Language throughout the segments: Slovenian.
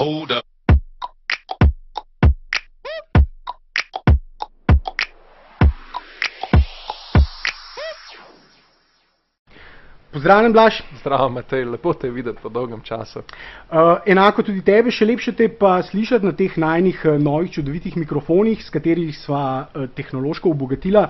Hold up. Pozdravljen, Blaž. Zdravo, Matej, lepo te videti po dolgem času. Uh, enako tudi tebe, še lepše te pa slišati na teh najnih uh, novih čudovitih mikrofonih, s katerih sva uh, tehnološko obogatila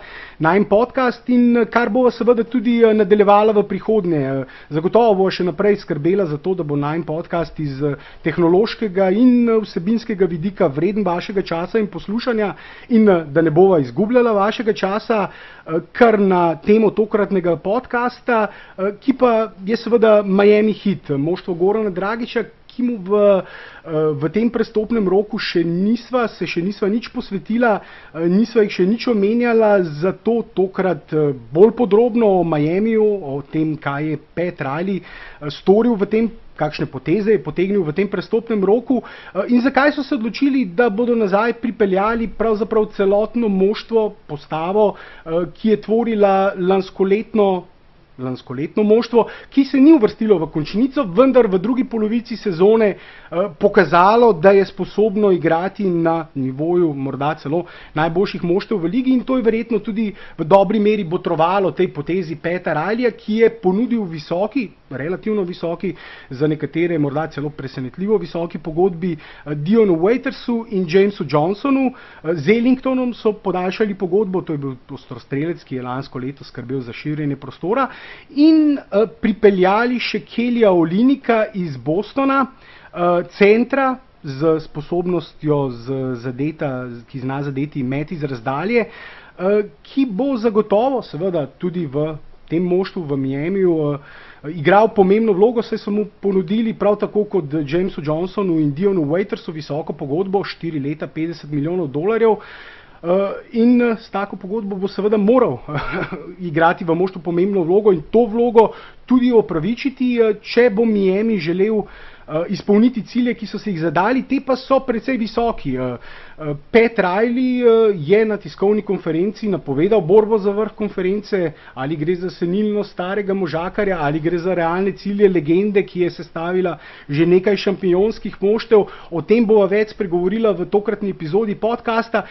najn podcast in kar bova seveda tudi uh, nadaljevala v prihodnje. Uh, zagotovo bo še naprej skrbela za to, da bo najn podcast iz uh, tehnološkega in uh, vsebinskega vidika vreden vašega časa in poslušanja in uh, da ne bova izgubljala vašega časa, uh, kar na temo tokratnega podcasta. Uh, ki pa je seveda Miami hit, moštvo Gorana Dragiča, ki mu v, eh, v tem prestopnem roku še nisva, se še nisva nič posvetila, eh, nisva jih še nič omenjala, zato tokrat eh, bolj podrobno o Miamiju, o tem, kaj je Pet Riley storil v tem kakšne poteze je potegnil v tem prestopnem roku in zakaj so se odločili, da bodo nazaj pripeljali pravzaprav celotno moštvo, postavo, ki je tvorila lanskoletno lanskoletno moštvo, ki se ni uvrstilo v končnico, vendar v drugi polovici sezone eh, pokazalo, da je sposobno igrati na nivoju morda celo najboljših moštev v ligi in to je verjetno tudi v dobri meri botrovalo tej potezi Petra Ralija, ki je ponudil visoki, relativno visoki, za nekatere morda celo presenetljivo visoki pogodbi eh, Dionu Waitersu in Jamesu Johnsonu. Eh, z Ellingtonom so podaljšali pogodbo, to je bil ostrostrelec, ki je lansko leto skrbel za širjenje prostora in uh, pripeljali še Kelija Olinika iz Bostona, uh, centra z sposobnostjo z zadeta, ki zna zadeti met iz razdalje, uh, ki bo zagotovo seveda tudi v tem moštvu v Miamiju uh, igral pomembno vlogo, saj so mu ponudili prav tako kot Jamesu Johnsonu in Dionu Waitersu visoko pogodbo, 4 leta 50 milijonov dolarjev. Uh, in uh, s tako pogodbo bo seveda moral igrati v moštvu pomembno vlogo in to vlogo tudi opravičiti, uh, če bo Miami želel Eh, izpolniti cilje, ki so se jih zadali, te pa so precej visoki. Eh, eh, Pet Riley je na tiskovni konferenci napovedal borbo za vrh konference, ali gre za senilno starega možakarja, ali gre za realne cilje legende, ki je sestavila že nekaj šampionskih moštev. O tem bova več spregovorila v tokratni epizodi podcasta,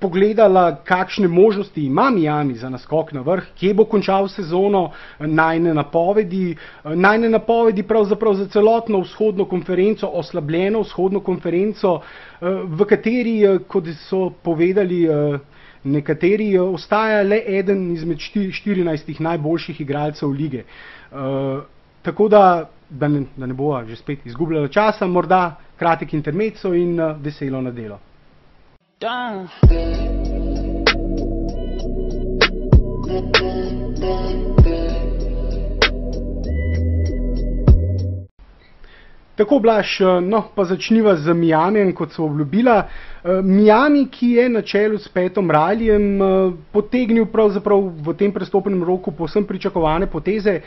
pogledala, kakšne možnosti ima Miami za naskok na vrh, kje bo končal sezono, najne napovedi, najne napovedi pravzaprav za celotno vzhodno konferenco, oslabljeno vzhodno konferenco, eh, v kateri, eh, kot so povedali eh, nekateri, ostaja le eden izmed 14 najboljših igralcev lige. Tako da, da ne, da ne bova že spet izgubljala časa, morda kratek intermezzo in veselo na delo. Done. Tako blaš, eh, no pa začniva z Miami, kot so obljubila. Eh, Miami, ki je na čelu s Petom Raljem eh, potegnil v tem prestopnem roku posem pričakovane poteze,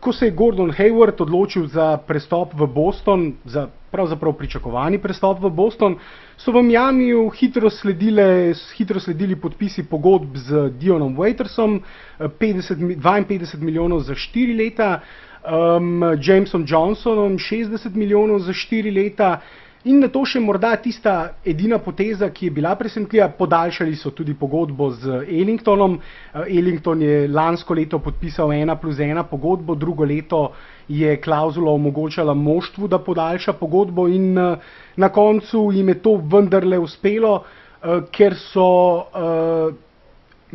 ko se je Gordon Hayward odločil za prestop v Boston, za pravzaprav pričakovani prestop v Boston, so v Miamiju hitro, sledile, hitro sledili podpisi pogodb z Dionom Waitersom, 50, 52 milijonov za 4 leta um, Jamesom Johnsonom 60 milijonov za 4 leta. In na to še morda tista edina poteza, ki je bila presenetljiva, podaljšali so tudi pogodbo z Ellingtonom. Uh, Ellington je lansko leto podpisal ena plus ena pogodbo, drugo leto je klauzula omogočala moštvu, da podaljša pogodbo in uh, na koncu jim je to vendarle uspelo, uh, ker so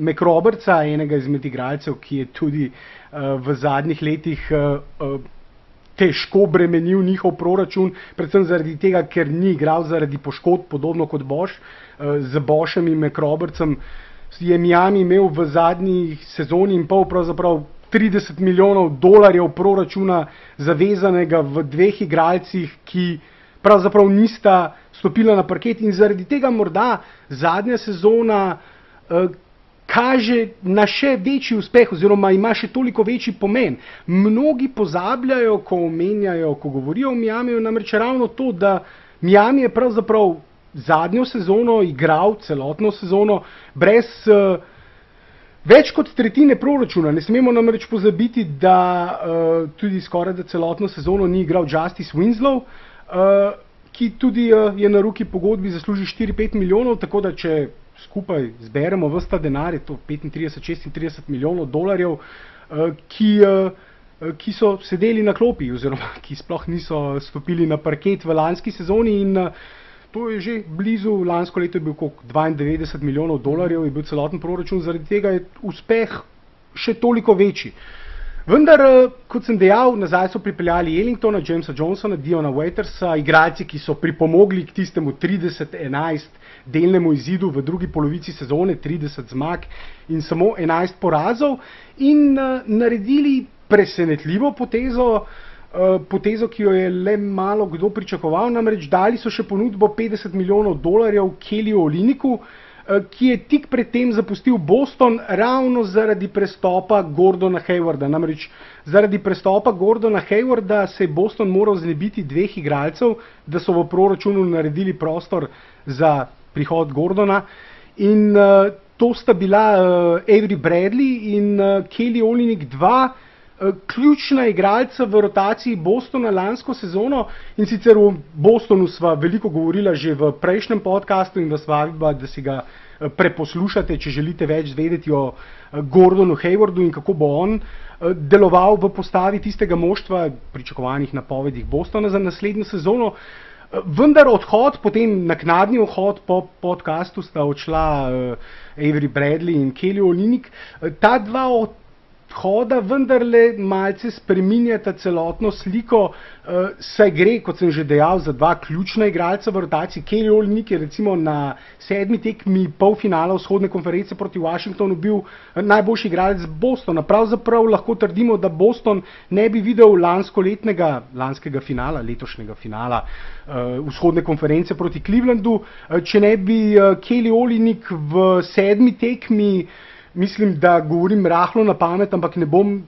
Mekrobrca, enega izmed igralcev, ki je tudi uh, v zadnjih letih eh, eh, težko bremenil njihov proračun, predvsem zaradi tega, ker ni igral zaradi poškodb, podobno kot Boš, eh, z Bošem in Mekrobrcem. Je Miami imel v zadnji sezoni in pol pravzaprav 30 milijonov dolarjev proračuna zavezanega v dveh igralcih, ki pravzaprav nista stopila na parket in zaradi tega morda zadnja sezona, kaže na še večji uspeh oziroma ima še toliko večji pomen. Mnogi pozabljajo, ko omenjajo, ko govorijo o Miami, namreč ravno to, da Miami je pravzaprav zadnjo sezono igral, celotno sezono, brez uh, več kot tretjine proračuna. Ne smemo namreč pozabiti, da uh, tudi skoraj da celotno sezono ni igral Justice Winslow. Uh, ki tudi uh, je na roki pogodbi zasluži 4-5 milijonov, tako da če skupaj zberemo vsta denar, je to 35-36 milijonov dolarjev, uh, ki, uh, ki so sedeli na klopi oziroma ki sploh niso stopili na parket v lanski sezoni in uh, to je že blizu, lansko leto je bil koliko 92 milijonov dolarjev, je bil celoten proračun, zaradi tega je uspeh še toliko večji. Vendar, kot sem dejal, nazaj so pripeljali Ellingtona, Jamesa Johnsona, Diona Waitersa, igralci, ki so pripomogli k tistemu 30-11 delnemu izidu v drugi polovici sezone, 30 zmag in samo 11 porazov in uh, naredili presenetljivo potezo, uh, potezo, ki jo je le malo kdo pričakoval, namreč dali so še ponudbo 50 milijonov dolarjev Kellyju Oliniku, uh, ki je tik predtem zapustil Boston ravno zaradi prestopa Gordona Haywarda. Namreč zaradi prestopa Gordona Haywarda se je Boston moral znebiti dveh igralcev, da so v proračunu naredili prostor za prihod Gordona. In uh, to sta bila uh, Avery Bradley in uh, Kelly Olinik 2. Ključna igralca v rotaciji Bostona lansko sezono in sicer v Bostonu sva veliko govorila že v prejšnjem podkastu in vas vabim, da si ga preposlušate, če želite več vedeti o eh, Gordonu Haywardu in kako bo on eh, deloval v postavi tistega moštva, pričakovanih napovedih Bostona za naslednjo sezono. Eh, vendar odhod, potem naknadni odhod po podkastu sta odšla uh, Avery Bradley in Kelly Olinik. Ta dva od hoda vendarle malce spreminjata celotno sliko, uh, saj gre, kot sem že dejal, za dva ključna igralca v rotaciji. Kelly Olnik je recimo na sedmi tekmi polfinala vzhodne konference proti Washingtonu bil eh, najboljši igralec Bostona. Pravzaprav lahko trdimo, da Boston ne bi videl lansko letnega, lanskega finala, letošnjega finala uh, vzhodne konference proti Clevelandu, uh, če ne bi uh, Kelly Olinik v sedmi tekmi mislim, da govorim rahlo na pamet, ampak ne bom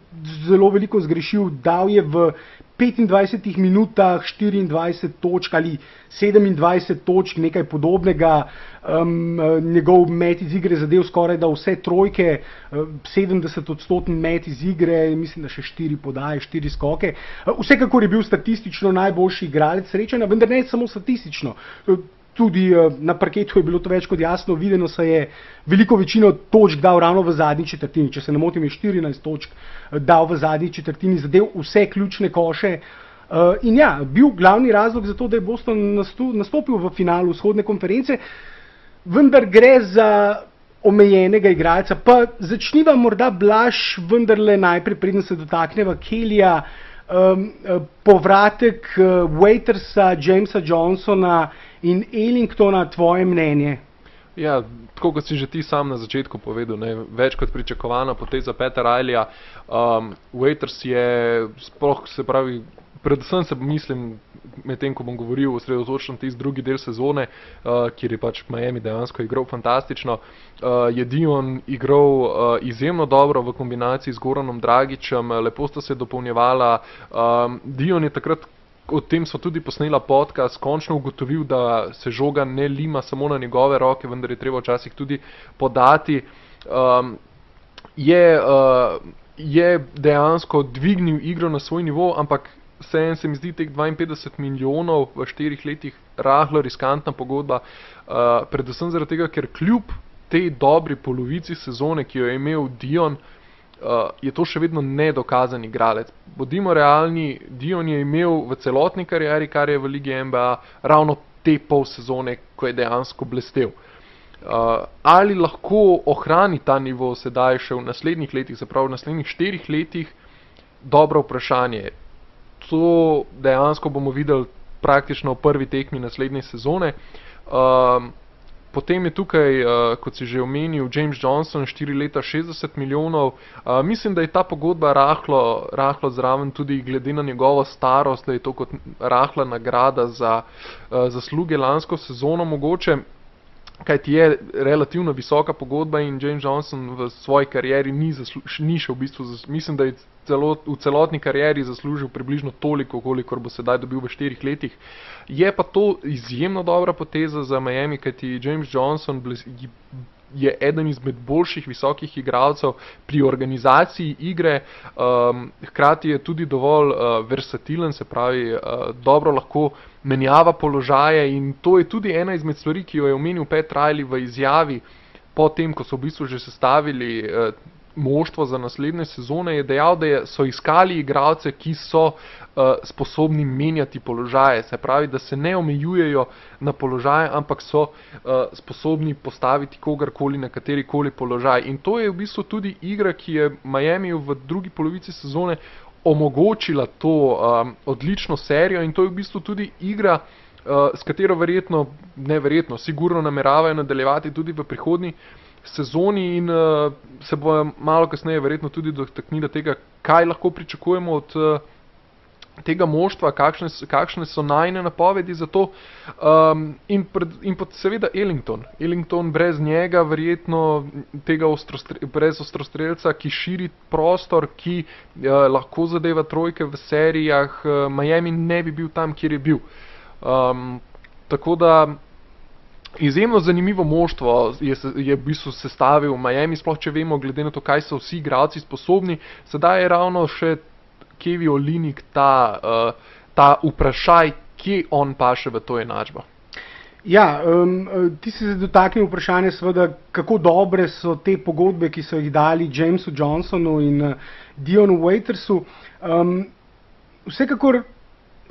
zelo veliko zgrešil. Dal je v 25 minutah 24 točk ali 27 točk, nekaj podobnega. Um, njegov met iz igre zadev skoraj da vse trojke, 70 odstoten met iz igre, mislim, da še 4 podaje, 4 skoke. Vsekakor je bil statistično najboljši igralec srečanja, vendar ne samo statistično tudi uh, na parketu je bilo to več kot jasno, videno se je veliko večino točk dal ravno v zadnji četrtini. Če se ne motim, je 14 točk eh, dal v zadnji četrtini, zadev vse ključne koše. Uh, in ja, bil glavni razlog za to, da je Boston nastopil v finalu vzhodne konference, vendar gre za omejenega igralca. Pa začniva morda blaž, vendarle najprej, preden se dotakneva Kelija, um, povratek uh, Waitersa, Jamesa Johnsona in Ellingtona, tvoje mnenje? Ja, tako kot si že ti sam na začetku povedal, ne, več kot pričakovana poteza Petra Rajlja. Um, Waiters je, sploh se pravi, predvsem se mislim, medtem ko bom govoril, osredotočen tisti drugi del sezone, uh, kjer je pač Miami dejansko igral fantastično. Uh, je Dion igral uh, izjemno dobro v kombinaciji z Goranom Dragičem, lepo sta se dopolnjevala. Um, Dion je takrat o tem so tudi posnela podcast, končno ugotovil, da se žoga ne lima samo na njegove roke, vendar je treba včasih tudi podati. Um, je, uh, je dejansko dvignil igro na svoj nivo, ampak vseeno se mi zdi teh 52 milijonov v štirih letih rahlo riskantna pogodba, uh, predvsem zaradi tega, ker kljub tej dobri polovici sezone, ki jo je imel Dion, uh, uh, je to še vedno nedokazan igralec. Bodimo realni, Dion je imel v celotni karieri, kar je v Ligi NBA, ravno te pol sezone, ko je dejansko blestev. Uh, ali lahko ohrani ta nivo sedaj še v naslednjih letih, se pravi v naslednjih štirih letih, dobro vprašanje. To dejansko bomo videli praktično v prvi tekmi naslednje sezone. Uh, Potem je tukaj, uh, kot si že omenil, James Johnson, 4 leta 60 milijonov. Uh, mislim, da je ta pogodba rahlo, rahlo zraven tudi glede na njegovo starost, da je to kot rahla nagrada za uh, zasluge lansko sezono mogoče kaj ti je relativno visoka pogodba in James Johnson v svoji karieri ni, ni še v bistvu, mislim, da je celo, v celotni karieri zaslužil približno toliko, kolikor bo sedaj dobil v štirih letih. Je pa to izjemno dobra poteza za Miami, kaj ti James Johnson je eden izmed boljših visokih igralcev pri organizaciji igre, um, hkrati je tudi dovolj uh, versatilen, se pravi, uh, dobro lahko menjava položaje in to je tudi ena izmed stvari, ki jo je omenil Pet Riley v izjavi, potem, ko so v bistvu že sestavili uh, moštvo za naslednje sezone, je dejal, da je, so iskali igralce, ki so uh, sposobni menjati položaje. Se pravi, da se ne omejujejo na položaje, ampak so uh, sposobni postaviti kogarkoli na katerikoli položaj. In to je v bistvu tudi igra, ki je Miami v drugi polovici sezone omogočila to um, odlično serijo in to je v bistvu tudi igra, uh, s katero verjetno, neverjetno, sigurno nameravajo nadaljevati tudi v prihodnji sezoni in uh, se bo malo kasneje verjetno tudi dotaknila tega, kaj lahko pričakujemo od uh, tega moštva, kakšne, kakšne so najne napovedi za to. Um, in, pred, in pa seveda Ellington. Ellington brez njega, verjetno tega ostrostre, brez ostrostrelca, ki širi prostor, ki uh, lahko zadeva trojke v serijah, uh, Miami ne bi bil tam, kjer je bil. Um, tako da Izjemno zanimivo moštvo je, je v bistvu sestavil Miami, sploh če vemo, glede na to, kaj so vsi igralci sposobni. Sedaj je ravno še Kevi Olinik ta, uh, ta vprašaj, kje on paše v to enačbo. Ja, um, ti si se dotaknil vprašanja, seveda, kako dobre so te pogodbe, ki so jih dali Jamesu Johnsonu in uh, Dionu Waitersu. Um, vsekakor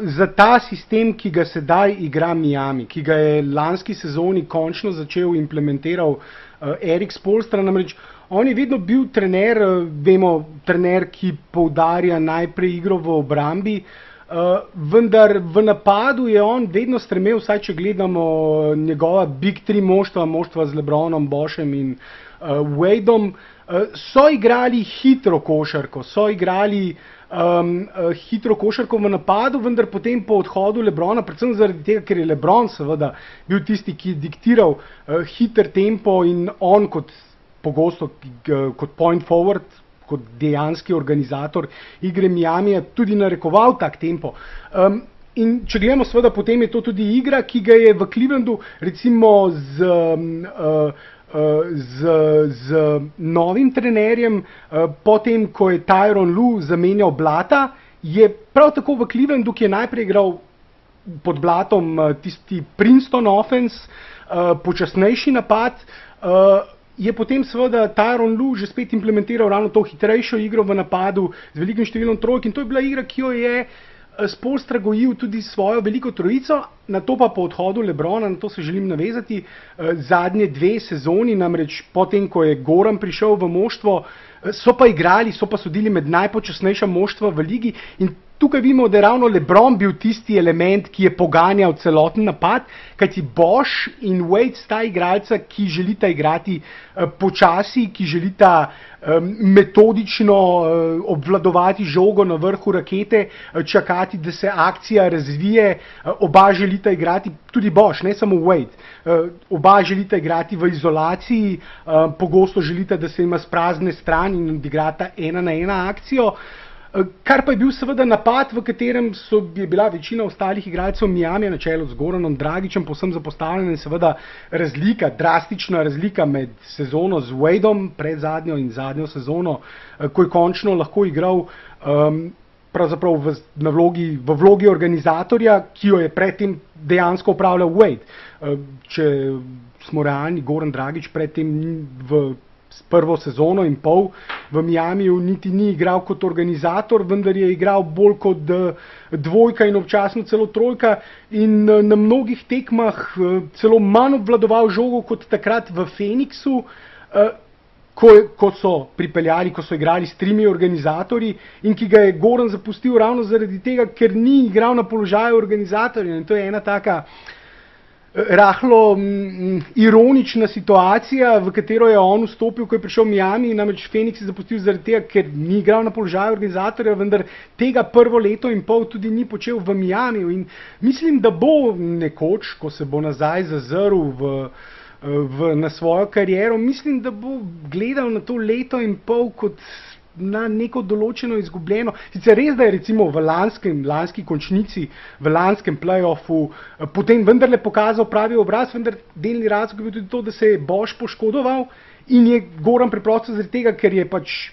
za ta sistem, ki ga sedaj igra Miami, ki ga je lanski sezoni končno začel implementiral uh, Erik Spolstra, namreč on je vedno bil trener, uh, vemo, trener, ki poudarja najprej igro v obrambi, uh, vendar v napadu je on vedno stremel, vsaj če gledamo njegova Big Three moštva, moštva z Lebronom, Bošem in uh, Wadeom, uh, so igrali hitro košarko, so igrali uh, um, uh, hitro košarko v napadu, vendar potem po odhodu Lebrona, predvsem zaradi tega, ker je Lebron seveda bil tisti, ki je diktiral uh, hiter tempo in on kot pogosto uh, kot point forward, kot dejanski organizator igre Miami, je tudi narekoval tak tempo. Um, In če gledamo, seveda, potem je to tudi igra, ki ga je v Clevelandu, recimo z um, uh, z, z novim trenerjem, eh, potem ko je Tyron Lu zamenjal Blata, je prav tako v Clevelandu, ki je najprej igral pod Blatom eh, tisti Princeton offense, eh, počasnejši napad. Je potem seveda Tyron Lu že spet implementiral ravno to hitrejšo igro v napadu z velikim številom trojk in to je bila igra, ki jo je uh, Spolstra gojil tudi svojo veliko trojico, na to pa po odhodu Lebrona, na to se želim navezati, eh, zadnje dve sezoni, namreč potem, ko je Goran prišel v moštvo, eh, so pa igrali, so pa sodili med najpočasnejša moštva v ligi in tukaj vidimo, da je ravno Lebron bil tisti element, ki je poganjal celoten napad, kajti Bosch in Wade sta igralca, ki želita igrati uh, počasi, ki želita um, metodično uh, obvladovati žogo na vrhu rakete, čakati, da se akcija razvije. Oba želita igrati, tudi Bosch, ne samo Wade. Oba želita igrati v izolaciji, pogosto želita, da se ima sprazne strani in odigrata ena na ena akcijo. Eh, kar pa je bil seveda napad, v katerem so, je bila večina ostalih igralcev Miami na čelu z Goranom Dragičem posem zapostavljena in seveda razlika, drastična razlika med sezono z Wadeom, pred zadnjo in zadnjo sezono, eh, ko je končno lahko igral um, pravzaprav v, vlogi, v vlogi organizatorja, ki jo je predtem dejansko upravljal Wade. Uh, če smo realni, Goran Dragič predtem v prvo sezono in pol v Miamiju niti ni igral kot organizator, vendar je igral bolj kot eh, dvojka in občasno celo trojka in eh, na mnogih tekmah eh, celo manj obvladoval žogo kot takrat v Feniksu. Ko, ko so pripeljali, ko so igrali s trimi organizatorji in ki ga je Goran zapustil ravno zaradi tega, ker ni igral na položaju organizatorja. In to je ena taka uh, rahlo m, ironična situacija, v katero je on vstopil, ko je prišel v Miami, namreč Phoenix je zapustil zaradi tega, ker ni igral na položaju organizatorja, vendar tega prvo leto in pol tudi ni počel v Miami. In mislim, da bo nekoč, ko se bo nazaj zazrl v, v, na svojo kariero, mislim, da bo gledal na to leto in pol kot na neko določeno izgubljeno. Sicer res, da je recimo v lanskem, lanski končnici, v lanskem playoffu eh, potem vendarle pokazal pravi obraz, vendar delni razlog je bil tudi to, da se je Boš poškodoval in je Goran preprosto zaradi tega, ker je pač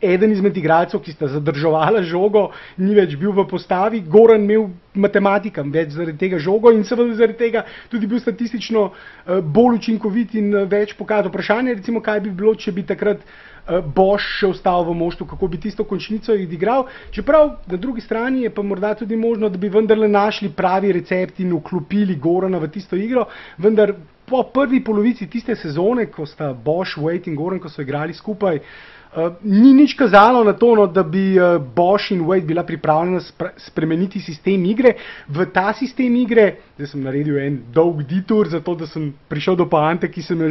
eden izmed igralcev, ki sta zadržovala žogo, ni več bil v postavi, Goran imel matematikam več zaradi tega žogo in seveda zaradi tega tudi bil statistično uh, bolj učinkovit in uh, več pokazal. Vprašanje je recimo, kaj bi bilo, če bi takrat uh, Boš še ostal v moštvu, kako bi tisto končnico igral. Čeprav na drugi strani je pa morda tudi možno, da bi vendarle našli pravi recept in vklopili Gorana v tisto igro, vendar po prvi polovici tiste sezone, ko sta Boš, Wade in Goran, ko so igrali skupaj, Uh, ni nič kazalo na to, no, da bi uh, Bosch in Wade bila pripravljena spre spremeniti sistem igre. V ta sistem igre, zdaj sem naredil en dolg detour, zato da sem prišel do poante, ki sem jo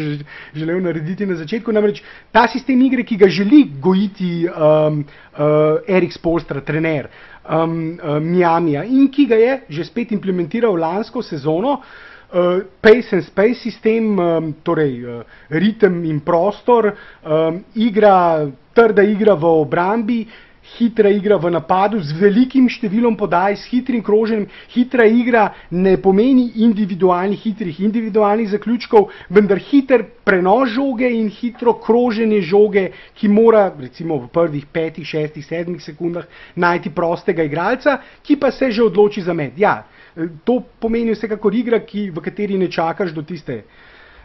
želel narediti na začetku. Namreč ta sistem igre, ki ga želi gojiti um, uh, Erik Spolstra, trener um, uh, Miami, in ki ga je že spet implementiral lansko sezono. Uh, pace and space sistem, um, torej uh, ritem in prostor, um, igra, trda igra v obrambi, hitra igra v napadu z velikim številom podaj, s hitrim kroženjem. Hitra igra ne pomeni individualnih, hitrih individualnih zaključkov, vendar hiter prenos žoge in hitro kroženje žoge, ki mora recimo v prvih petih, šestih, sedmih sekundah najti prostega igralca, ki pa se že odloči za med. Ja, To pomeni vsekakor igra, ki, v kateri ne čakaš do tiste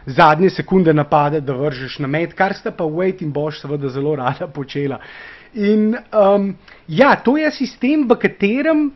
zadnje sekunde napada, da vržeš na med, kar sta pa Wade in Bosch seveda zelo rada počela. In um, ja, to je sistem, v katerem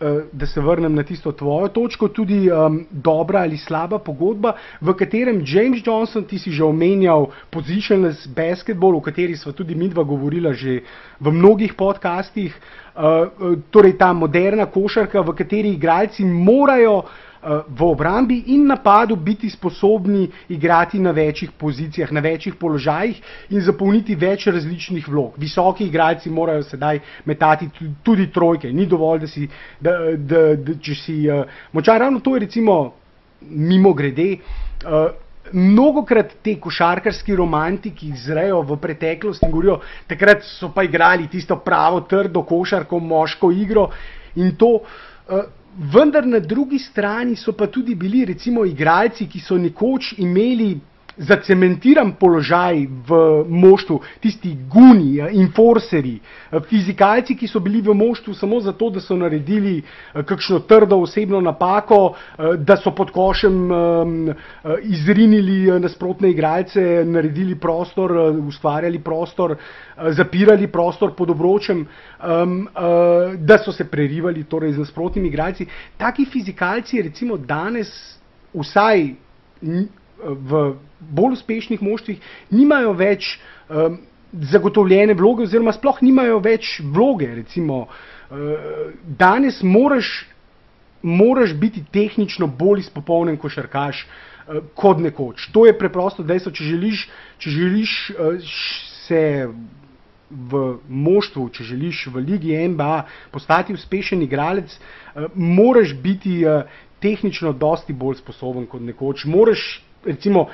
Eh, da se vrnem na tisto tvojo točko, tudi um, dobra ali slaba pogodba, v katerem James Johnson, ti si že omenjal, positionless basketball, o kateri smo tudi mi dva govorila že v mnogih podcastih, uh, torej ta moderna košarka, v kateri igralci morajo uh, v obrambi in napadu biti sposobni igrati na večjih pozicijah, na večjih položajih in zapolniti več različnih vlog. Visoki igralci morajo sedaj metati tudi trojke, ni dovolj, da si, da, da, da, če si uh, močan. Ravno to je recimo mimo grede. Uh, Mnogokrat te košarkarski romantiki zrejo v preteklosti in govorijo, takrat so pa igrali tisto pravo, trdo košarko, moško igro in to. Uh, vendar na drugi strani so pa tudi bili recimo igralci, ki so nekoč imeli zacementiran položaj v moštvu, tisti guni, enforceri, fizikalci, ki so bili v moštvu samo zato, da so naredili eh, kakšno trdo osebno napako, eh, da so pod košem eh, izrinili nasprotne igralce, naredili prostor, ustvarjali prostor, zapirali prostor pod obročem, da so se prerivali torej z nasprotnimi igralci. Taki fizikalci recimo danes vsaj v bolj uspešnih moštvih nimajo več um, zagotovljene vloge, oziroma sploh nimajo več vloge. Recimo, uh, danes moraš, moraš biti tehnično bolj izpopolnjen košarkaš uh, kot nekoč. To je preprosto dejstvo. Če želiš, če želiš uh, se v moštvu, če želiš v Ligi NBA postati uspešen igralec, uh, moraš biti uh, tehnično dosti bolj sposoben kot nekoč. Moraš recimo,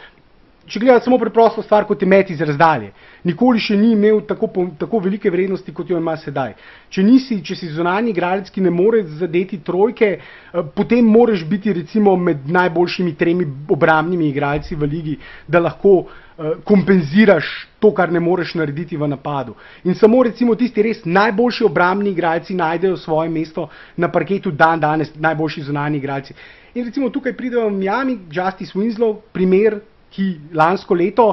če gledamo samo preprosto stvar, kot je met iz razdalje, nikoli še ni imel tako, tako velike vrednosti, kot jo ima sedaj. Če, nisi, če si zunanji igralec, ki ne more zadeti trojke, eh, potem moraš biti recimo med najboljšimi tremi obrambnimi igralci v ligi, da lahko uh, kompenziraš to, kar ne moreš narediti v napadu. In samo recimo tisti res najboljši obrambni igralci najdejo svoje mesto na parketu dan danes, najboljši zunanji igralci. In recimo tukaj pridejo Miami, Justice Winslow, primer, ki lansko leto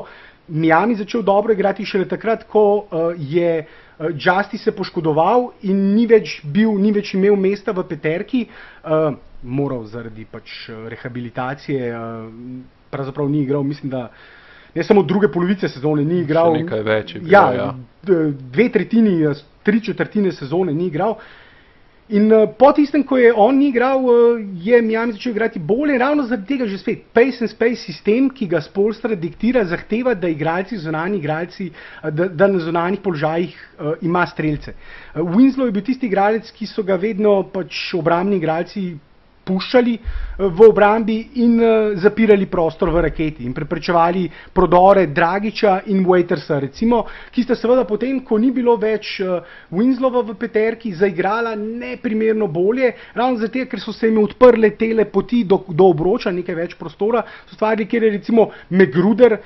Miami začel dobro igrati šele takrat, ko uh, je uh, Justice se poškodoval in ni več, bil, ni več imel mesta v peterki, uh, moral zaradi pač rehabilitacije, uh, pravzaprav ni igral, mislim, da ne samo druge polovice sezone ni igral. Nekaj več je bilo. Ja, ja. Dve tretjini, tri četrtine sezone ni igral. In uh, po tistem, ko je on igral, uh, je Miami začel igrati bolje, ravno zaradi tega že spet. Pace and space sistem, ki ga Spolstra diktira, zahteva, da igralci, zunani igralci, uh, da, da na zunanjih položajih uh, ima streljce. Uh, Winslow je bil tisti igralec, ki so ga vedno pač obramni igralci puščali v obrambi in zapirali prostor v raketi in preprečevali prodore Dragiča in Waitersa, recimo, ki sta seveda potem, ko ni bilo več Winslova v peterki, zaigrala neprimerno bolje, ravno zato, ker so se jim odprle tele poti do, do obroča, nekaj več prostora, so stvari, kjer je recimo Megruder,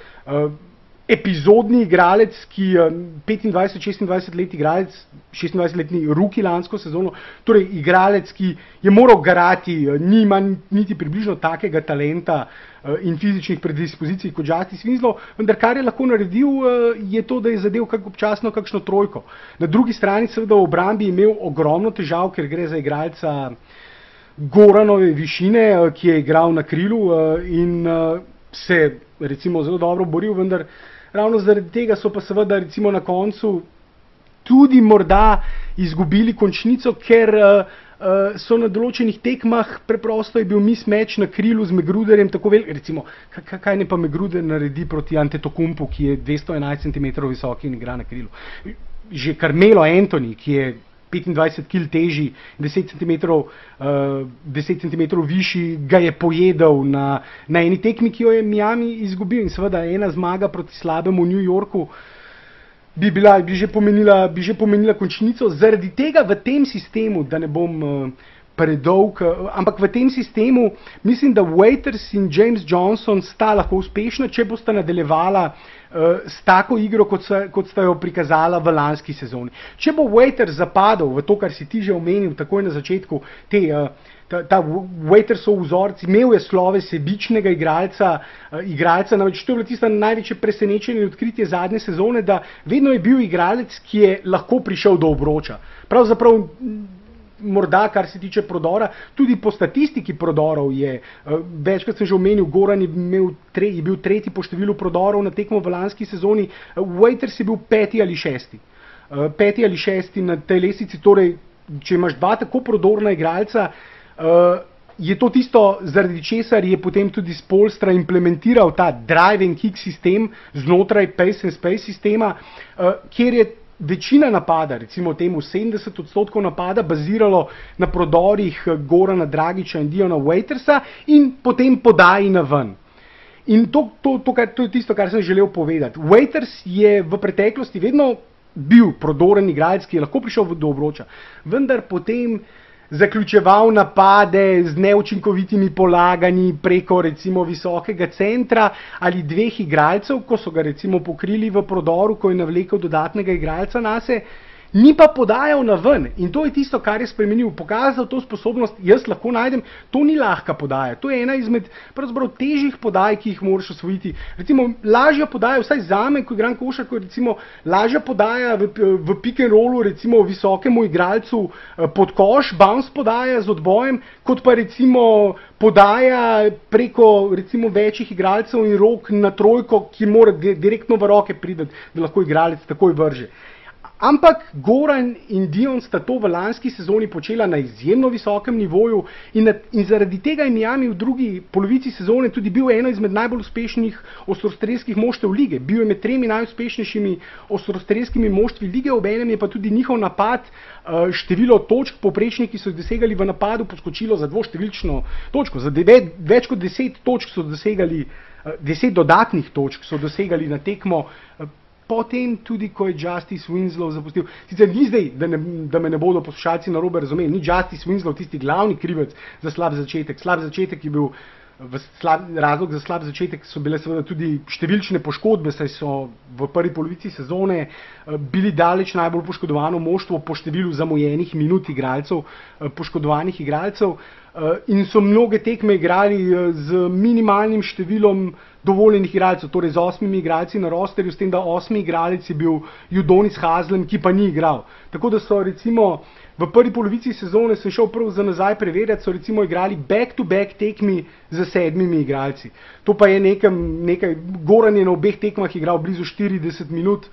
epizodni igralec, ki je 25-26 let igralec, 26-letni ruki lansko sezono, torej igralec, ki je moral garati, nima niti približno takega talenta eh, in fizičnih predispozicij kot Justice Winslow, vendar kar je lahko naredil, eh, je to, da je zadev kak občasno kakšno trojko. Na drugi strani seveda v obrambi imel ogromno težav, ker gre za igralca Goranove višine, eh, ki je igral na krilu in se recimo zelo dobro boril, vendar ravno zaradi tega so pa seveda recimo na koncu tudi morda izgubili končnico, ker uh, uh, so na določenih tekmah preprosto je bil mismeč na krilu z Megruderjem tako velik, recimo, kaj ne pa Megruder naredi proti Antetokumpu, ki je 211 cm visok in igra na krilu. Že Carmelo Anthony, ki je 25 kg težji, 10 cm, uh, 10 cm višji, ga je pojedel na, na eni tekmi, ki jo je Miami izgubil. In seveda ena zmaga proti slabemu New Yorku bi, bila, bi, že, pomenila, bi že pomenila končnico. Zaradi tega v tem sistemu, da ne bom. Uh, predolg, eh, ampak v tem sistemu mislim, da Waiters in James Johnson sta lahko uspešna, če bosta nadaljevala uh, s tako igro, kot, sa, kot sta jo prikazala v lanski sezoni. Če bo Waiters zapadel v to, kar si ti že omenil takoj na začetku, te, uh, ta, ta Waitersov vzorc, imel je slove sebičnega igralca, uh, igralca, namreč to je bilo tisto največje presenečenje in odkritje zadnje sezone, da vedno je bil igralec, ki je lahko prišel do obroča. Pravzaprav morda, kar se tiče prodora, tudi po statistiki prodorov je, uh, večkrat sem že omenil, Goran je, tre, je bil tretji po številu prodorov na tekmo v lanski sezoni, uh, Waiters je bil peti ali šesti. Uh, peti ali šesti na tej lesici, torej, če imaš dva tako prodorna igralca, je to tisto, zaradi česar je potem tudi Spolstra implementiral ta drive and kick sistem znotraj pace and space sistema, kjer je večina napada, recimo temu 70 odstotkov napada, baziralo na prodorih eh, Gorana Dragiča in Diona Waitersa in potem podaji na ven. In to, to, to, kar, to je tisto, kar sem želel povedati. Waiters je v preteklosti vedno bil prodoren igralec, ki je lahko prišel do obroča, vendar potem zaključeval napade z neučinkovitimi polaganji preko recimo visokega centra ali dveh igralcev, ko so ga recimo pokrili v prodoru, ko je navlekel dodatnega igralca na sebe ni pa podajal na ven. In to je tisto, kar je spremenil, pokazal to sposobnost, jaz lahko najdem, to ni lahka podaja. To je ena izmed težjih podaj, ki jih moraš osvojiti. Recimo, lažja podaja, vsaj za me, ko igram košar, ko recimo lažja podaja v, v pick and rollu, recimo visokemu igralcu eh, pod koš, bounce podaja z odbojem, kot pa recimo podaja preko recimo večjih igralcev in rok na trojko, ki mora direktno v roke priti, da lahko igralec takoj vrže. Ampak Goran in Dion sta to v lanski sezoni počela na izjemno visokem nivoju in, na, in zaradi tega je Miami v drugi polovici sezone tudi bil eno izmed najbolj uspešnih ostrostrelskih moštev lige. Bil je med tremi najuspešnejšimi ostrostrelskimi moštvi lige, obenem je pa tudi njihov napad, eh, število točk poprečnih, ki so jih dosegali v napadu, poskočilo za dvoštevilčno točko. Za devet, več kot deset točk so dosegali, eh, deset dodatnih točk so dosegali na tekmo eh, potem tudi, ko je Justice Winslow zapustil. Sicer ni zdaj, da, ne, da me ne bodo poslušalci na robe razumeli, ni Justice Winslow tisti glavni krivec za slab začetek. Slab začetek je bil. Slab, razlog za slab začetek so bile seveda tudi številčne poškodbe, saj so v prvi polovici sezone eh, bili daleč najbolj poškodovano moštvo po številu zamujenih minut igralcev, eh, poškodovanih igralcev eh, in so mnoge tekme igrali z minimalnim številom dovoljenih igralcev, torej z osmimi igralci na rosterju, s tem, da osmi igralec je bil Judonis Hazlem, ki pa ni igral. Tako da so recimo v prvi polovici sezone, sem šel prav za nazaj preverjati, so recimo igrali back-to-back tekmi z sedmimi igralci. To pa je nekem, nekaj, Goran je na obeh tekmah igral blizu 40 minut.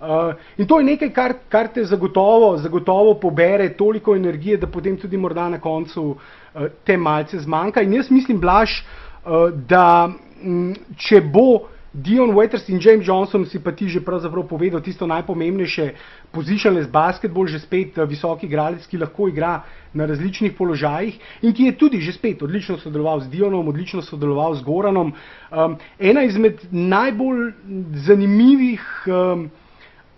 Uh, in to je nekaj, kar, kar te zagotovo, zagotovo pobere toliko energije, da potem tudi morda na koncu uh, te malce zmanjka. In jaz mislim, Blaž, uh, da če bo Dion Waiters in James Johnson si pa ti že pravzaprav povedal tisto najpomembnejše, positionless basketball, že spet uh, visoki igralec, ki lahko igra na različnih položajih in ki je tudi že spet odlično sodeloval z Dionom, odlično sodeloval z Goranom. Um, ena izmed najbolj zanimivih um,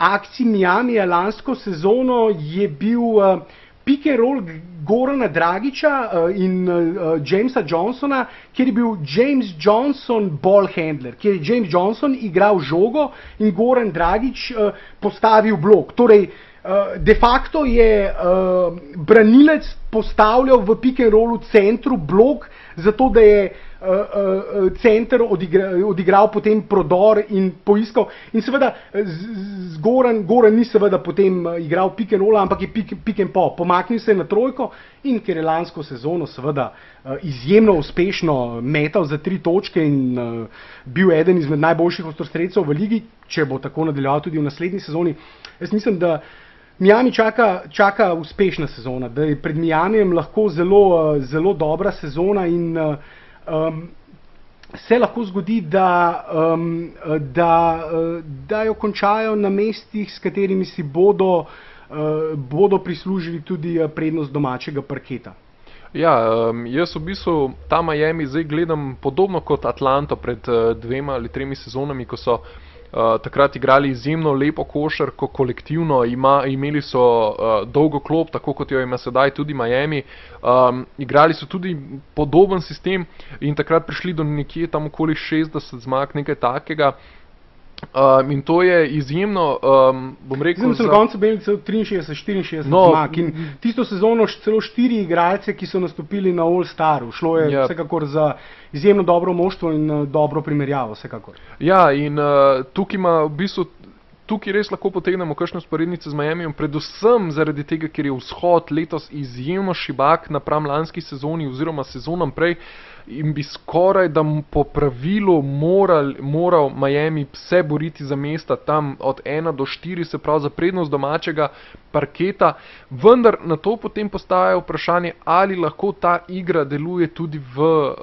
akcij Miami lansko sezono je bil uh, pick and roll Gorana Dragiča uh, in uh, Jamesa Johnsona, kjer je bil James Johnson ball handler, kjer je James Johnson igral žogo in Goran Dragič postavil blok. Torej, de facto je branilec postavljal v pick and rollu centru blok, zato da je uh, uh, uh, center odigra, odigral potem prodor in poiskal. In seveda, Goran, Goran ni seveda potem igral pick and roll, ampak je pick, pick and pop. Pomaknil se je na trojko in ker je lansko sezono seveda uh, izjemno uspešno metal za tri točke in uh, bil eden izmed najboljših ostrostredcev v ligi, če bo tako nadaljeval tudi v naslednji sezoni. Jaz mislim, da Miami čaka, čaka uspešna sezona, da je pred Miamijem lahko zelo, zelo dobra sezona in um, se lahko zgodi, da, um, da, da jo končajo na mestih, s katerimi si bodo, uh, bodo prislužili tudi prednost domačega parketa. Ja, jaz v bistvu ta Miami zdaj gledam podobno kot Atlanto pred dvema ali tremi sezonami, ko so uh, Uh, takrat igrali izjemno lepo košarko, kolektivno, ima, imeli so uh, dolgo klop, tako kot jo ima sedaj tudi Miami. Um, igrali so tudi podoben sistem in takrat prišli do nekje tam okoli 60 zmag, nekaj takega. Um, in to je izjemno, um, bom rekel. Za... Na koncu bili celo 63-64 no, zmag in tisto sezono celo štiri igralce, ki so nastopili na All Staru. Šlo je ja. vsekakor za izjemno dobro moštvo in uh, dobro primerjavo. Vsekakor. Ja, in uh, tukaj ima v bistvu. Tukaj res lahko potegnemo kakšno sporednico z Miami, predvsem zaradi tega, ker je vzhod letos izjemno šibak napram lanski sezoni oziroma sezonom prej. In bi skoraj da po pravilu moral, moral Miami se boriti za mesta tam od 1 do 4, se pravi za prednost domačega parketa, vendar na to potem postaja vprašanje, ali lahko ta igra deluje tudi v uh,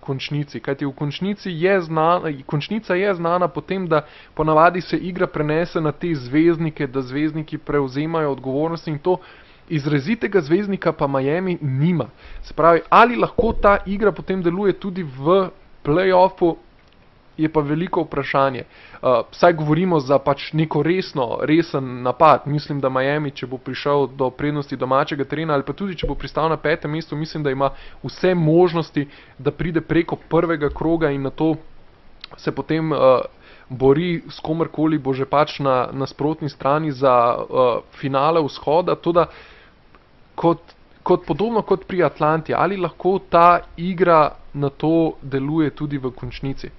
končnici. Kajti v končnici je znana, končnica je znana potem, da ponavadi se igra prenese na te zvezdnike, da zvezdniki prevzemajo odgovornost in to izrazitega zvezdnika pa Miami nima. Se pravi, ali lahko ta igra potem deluje tudi v playoffu, je pa veliko vprašanje. Uh, saj govorimo za pač neko resno, resen napad. Mislim, da Miami, če bo prišel do prednosti domačega terena ali pa tudi, če bo pristal na petem mestu, mislim, da ima vse možnosti, da pride preko prvega kroga in na to se potem uh, bori s komerkoli bo že pač na nasprotni strani za uh, finale vzhoda. Tudi, kot, kot podobno kot pri Atlanti, ali lahko ta igra na to deluje tudi v končnici?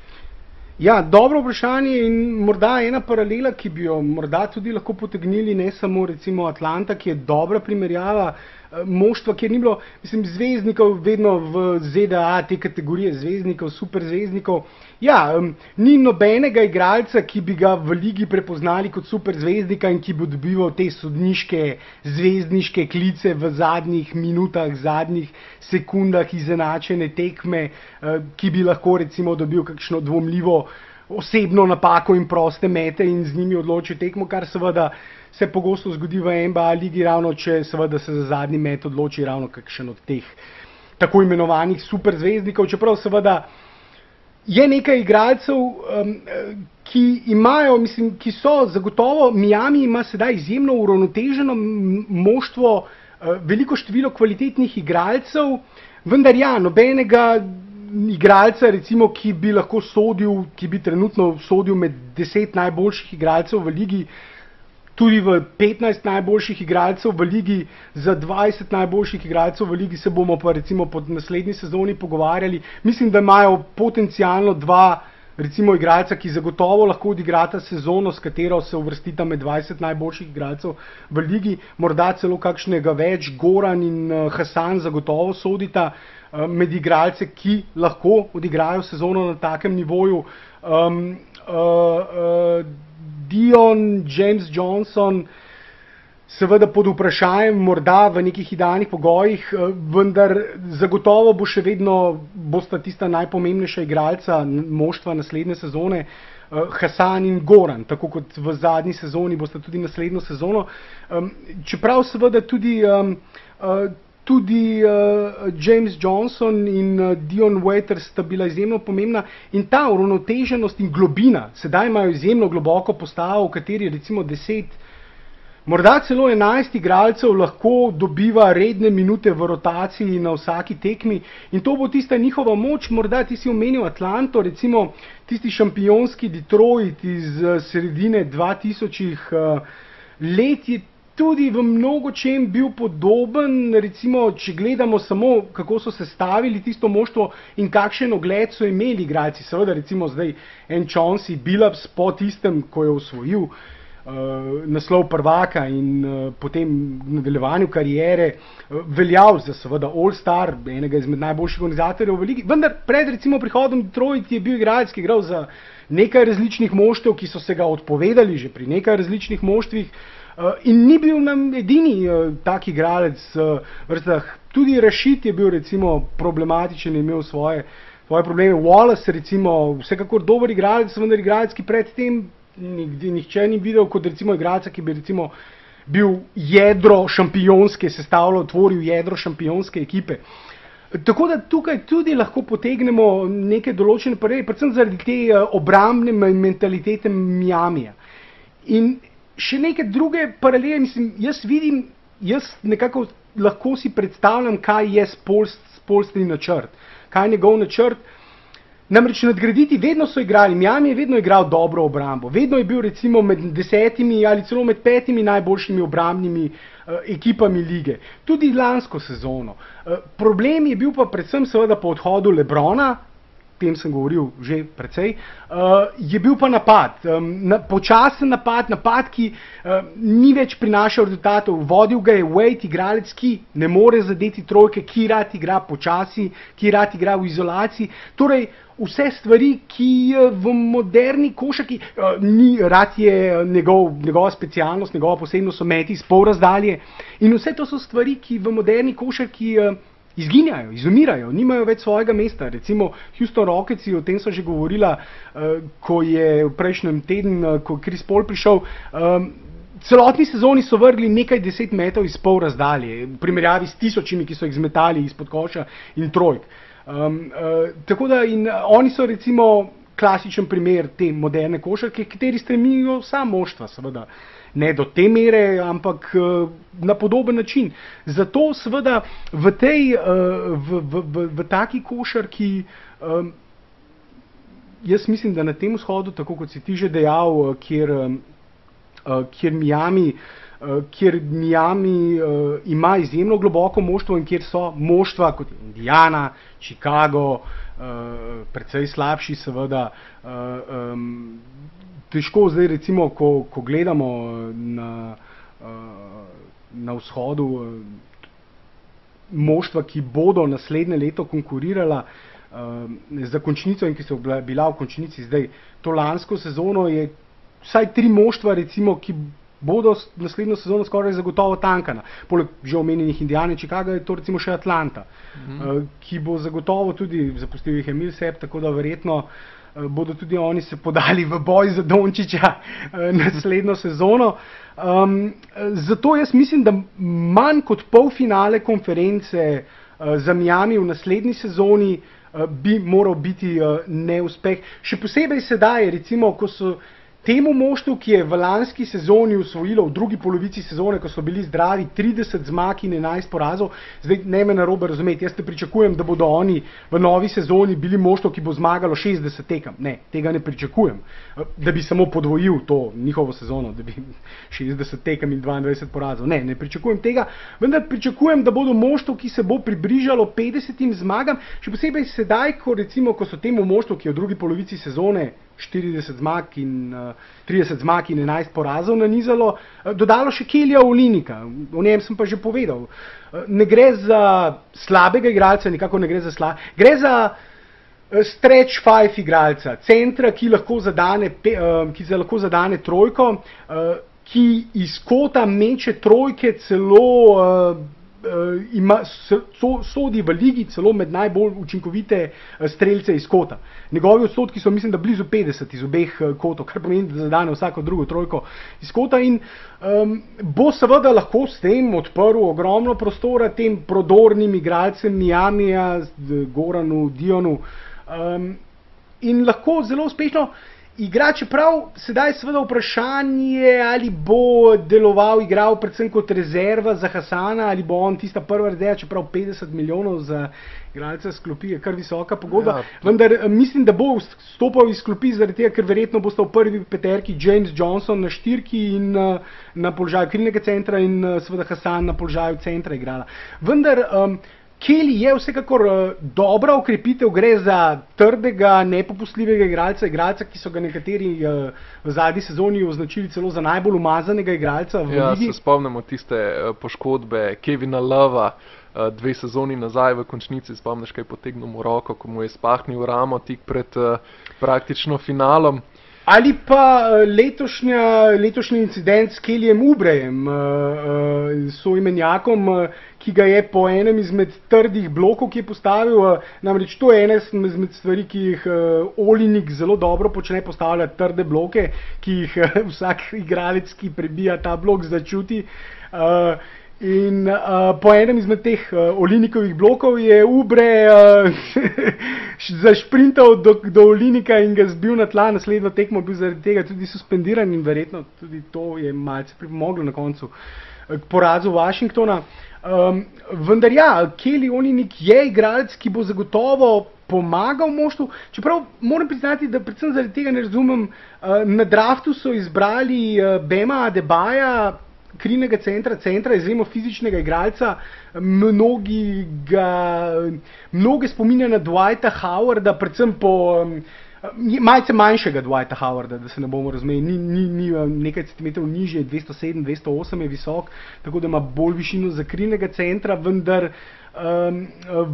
Ja, dobro vprašanje in morda ena paralela, ki bi jo morda tudi lahko potegnili, ne samo recimo Atlanta, ki je dobra primerjava, Eh, moštva, kjer ni bilo, mislim, zvezdnikov, vedno v ZDA, te kategorije zvezdnikov, superzvezdnikov. Ja, um, ni nobenega igralca, ki bi ga v ligi prepoznali kot superzvezdnika in ki bi dobival te sodniške, zvezdniške klice v zadnjih minutah, zadnjih sekundah izenačene tekme, uh, ki bi lahko recimo dobil kakšno dvomljivo osebno napako in proste mete in z njimi odločil tekmo, kar seveda se pogosto zgodi v NBA ligi, ravno če seveda se za zadnji met odloči ravno kakšen od teh tako imenovanih superzvezdnikov, čeprav seveda je nekaj igralcev, um, ki imajo, mislim, ki so zagotovo, Miami ima sedaj izjemno uravnoteženo moštvo, uh, veliko število kvalitetnih igralcev, vendar ja, nobenega igralca, recimo, ki bi lahko sodil, ki bi trenutno sodil med deset najboljših igralcev v ligi, tudi v 15 najboljših igralcev v ligi, za 20 najboljših igralcev v ligi se bomo pa recimo pod naslednji sezoni pogovarjali. Mislim, da imajo potencialno dva recimo igralca, ki zagotovo lahko odigrata sezono, s katero se uvrstita med 20 najboljših igralcev v ligi, morda celo kakšnega več, Goran in uh, Hasan zagotovo sodita uh, med igralce, ki lahko odigrajo sezono na takem nivoju. Um, uh, uh, Dion, James Johnson, seveda pod vprašanjem, morda v nekih idealnih pogojih, eh, vendar zagotovo bo še vedno bosta tista najpomembnejša igralca moštva naslednje sezone. uh, Hasan in Goran, tako kot v zadnji sezoni, boste tudi naslednjo sezono. Čeprav seveda tudi, uh, tudi uh, James Johnson in uh, Dion Waiters sta bila izjemno pomembna in ta uravnoteženost in globina, sedaj imajo izjemno globoko postavo, v kateri recimo deset. Morda celo 11 igralcev lahko dobiva redne minute v rotaciji na vsaki tekmi in to bo tista njihova moč. Morda ti si omenil Atlanto, recimo tisti šampionski Detroit iz eh, sredine 2000 uh, let je tudi v mnogo čem bil podoben. Recimo, če gledamo samo, kako so sestavili tisto moštvo in kakšen ogled so imeli igralci. Seveda, recimo zdaj en Chauncey Billups po tistem, ko je osvojil uh, naslov prvaka in uh, potem v nadaljevanju karijere uh, veljal za seveda All-Star, enega izmed najboljših organizatorjev v ligi. Vendar pred recimo prihodom Detroit je bil igralec, ki je igral za nekaj različnih moštev, ki so se ga odpovedali že pri nekaj različnih moštvih. Uh, in ni bil nam edini uh, tak igralec v uh, vrstah. Tudi Rašit je bil recimo problematičen in imel svoje, svoje probleme. Wallace, recimo, vsekakor dober igralec, vendar igralec, ki predtem nihče ni videl kot recimo igralca, ki bi recimo bil jedro šampionske, sestavljal, tvoril jedro šampionske ekipe. Tako da tukaj tudi lahko potegnemo neke določene paralele, predvsem zaradi te obrambne mentalitete Miamija. In še neke druge paralele, mislim, jaz vidim, jaz nekako lahko si predstavljam, kaj je spolstni načrt, kaj je njegov načrt. Namreč nadgraditi, vedno so igrali, Miami je vedno igral dobro obrambo, vedno je bil recimo med desetimi ali celo med petimi najboljšimi obrambnimi uh, ekipami lige, tudi lansko sezono. Uh, problem je bil pa predvsem seveda po odhodu Lebrona, tem sem govoril že precej, uh, je bil pa napad, um, na, počasen napad, napad, ki uh, ni več prinašal rezultatov, vodil ga je Wade, igralec, ki ne more zadeti trojke, ki rad igra počasi, ki rad igra v izolaciji. Torej, vse stvari, ki v moderni košaki, uh, ni rad je njegov, njegova specialnost, njegova posebnost, so meti iz pol razdalje. In vse to so stvari, ki v moderni košaki. Uh, izginjajo, izumirajo, nimajo več svojega mesta. Recimo Houston Rockets, o tem so že govorila, uh, ko je v prejšnjem tednu, uh, ko je Chris Paul prišel. Um, Celotni sezoni so vrgli nekaj deset metrov iz pol razdalje, v primerjavi s tisočimi, ki so jih zmetali izpod koša in trojk. Um, uh, tako da in, oni so recimo klasičen primer te moderne košarke, kateri stremijo vsa moštva, seveda. Uh, ne do te mere, ampak uh, na podoben način. Zato seveda v tej, uh, v, v, v, v taki košarki, um, jaz mislim, da na tem vzhodu, tako kot si ti že dejal, kjer, kjer Miami, kjer Miami ima izjemno globoko moštvo in kjer so moštva kot Indiana, Chicago, precej slabši seveda. Težko zdaj, recimo, ko, ko gledamo eh, na, eh, na vzhodu eh, moštva, ki bodo naslednje leto konkurirala za končnico in ki so bila v končnici zdaj to lansko sezono, je vsaj tri moštva, recimo, ki bodo naslednjo sezono skoraj zagotovo tankana. Poleg že omenjenih Indijane, Chicago je to recimo še Atlanta, mhm. ki bo zagotovo tudi zapustil jih Emil Sepp, tako da verjetno uh, bodo tudi oni se podali v boj za Dončiča eh, naslednjo sezono. Um, zato jaz mislim, da manj kot pol finale konference uh, za Miami v naslednji sezoni uh, bi moral biti uh, neuspeh. Še posebej sedaj, recimo, ko so temu moštvu, ki je v lanski sezoni usvojilo v drugi polovici sezone, ko so bili zdravi 30 zmag in 11 porazov, zdaj ne me narobe razumeti, jaz te pričakujem, da bodo oni v novi sezoni bili moštvo, ki bo zmagalo 60 tekem. Ne, tega ne pričakujem, da bi samo podvojil to njihovo sezono, da bi 60 tekem in 22 porazov. Ne, ne pričakujem tega, vendar pričakujem, da bodo moštvo, ki se bo približalo 50 zmagam, še posebej sedaj, ko recimo, ko so temu moštvu, ki je v drugi polovici sezone 40 zmag in uh, eh, 30 zmag in 11 porazov nanizalo, uh, dodalo še Kelija Olinika, o njem sem pa že povedal. Uh, ne gre za slabega igralca, nikako ne gre za slabega. Gre za uh, stretch five igralca, centra, ki lahko zadane, pe, uh, ki lahko zadane trojko, uh, ki iz kota meče trojke celo uh, ima, so, sodi v ligi celo med najbolj učinkovite uh, streljce iz kota. Njegovi odstotki so, mislim, da blizu 50 iz obeh uh, kotov, kar pomeni, da zadane vsako drugo trojko iz kota in um, bo seveda lahko s tem odprl ogromno prostora tem prodornim igralcem Miamija, Goranu, Dionu um, in lahko zelo uspešno igra, čeprav sedaj seveda vprašanje, ali bo deloval, igral predvsem kot rezerva za Hasana, ali bo on tista prva rezerva, čeprav 50 milijonov za igralca sklopi, je kar visoka pogodba. Ja, Vendar eh, mislim, da bo stopil iz sklopi zaradi tega, ker verjetno bo stal v prvi peterki James Johnson na štirki in uh, na položaju krilnega centra in uh, seveda Hasan na položaju centra igrala. Vendar um, Kelly je vsekakor uh, dobra ukrepitev, gre za trdega, nepopustljivega igralca, igralca, ki so ga nekateri uh, v zadnji sezoni označili celo za najbolj umazanega igralca. Ja, se spomnimo tiste uh, poškodbe Kevina Lova. Dve sezoni nazaj v končnici, spomniš, kaj je potegnil v roko, ko mu je spahnil ramo tik pred praktično finalom. Ali pa eh, letošnji incident s Keljem Ubrejem, uh, uh, soimenjakom, ki ga je po enem izmed trdih blokov, ki je postavil, namreč to je ena izmed stvari, ki jih Olinik zelo dobro počne, postavlja trde bloke, ki jih vsak igralec, ki prebija ta blok, začuti. Uh, In uh, po enem izmed teh uh, Olinikovih blokov je Ubre uh, zašprintal do, do Olinika in ga zbil na tla, naslednjo tekmo bil zaradi tega tudi suspendiran in verjetno tudi to je malce pripomoglo na koncu k porazu Washingtona. Um, vendar ja, Kelly Olinik je igralec, ki bo zagotovo pomagal moštvu, čeprav moram priznati, da predvsem zaradi tega ne razumem, uh, na draftu so izbrali uh, Bema Adebaja, krilnega centra, centra izjemno fizičnega igralca, mnogi ga, mnoge spominja na Dwighta Howarda, predvsem po um, malce manjšega Dwighta Howarda, da se ne bomo razumeli, ni, ni, ni nekaj centimetrov nižje, 207, 208 je visok, tako da ima bolj višino za krilnega centra, vendar, um,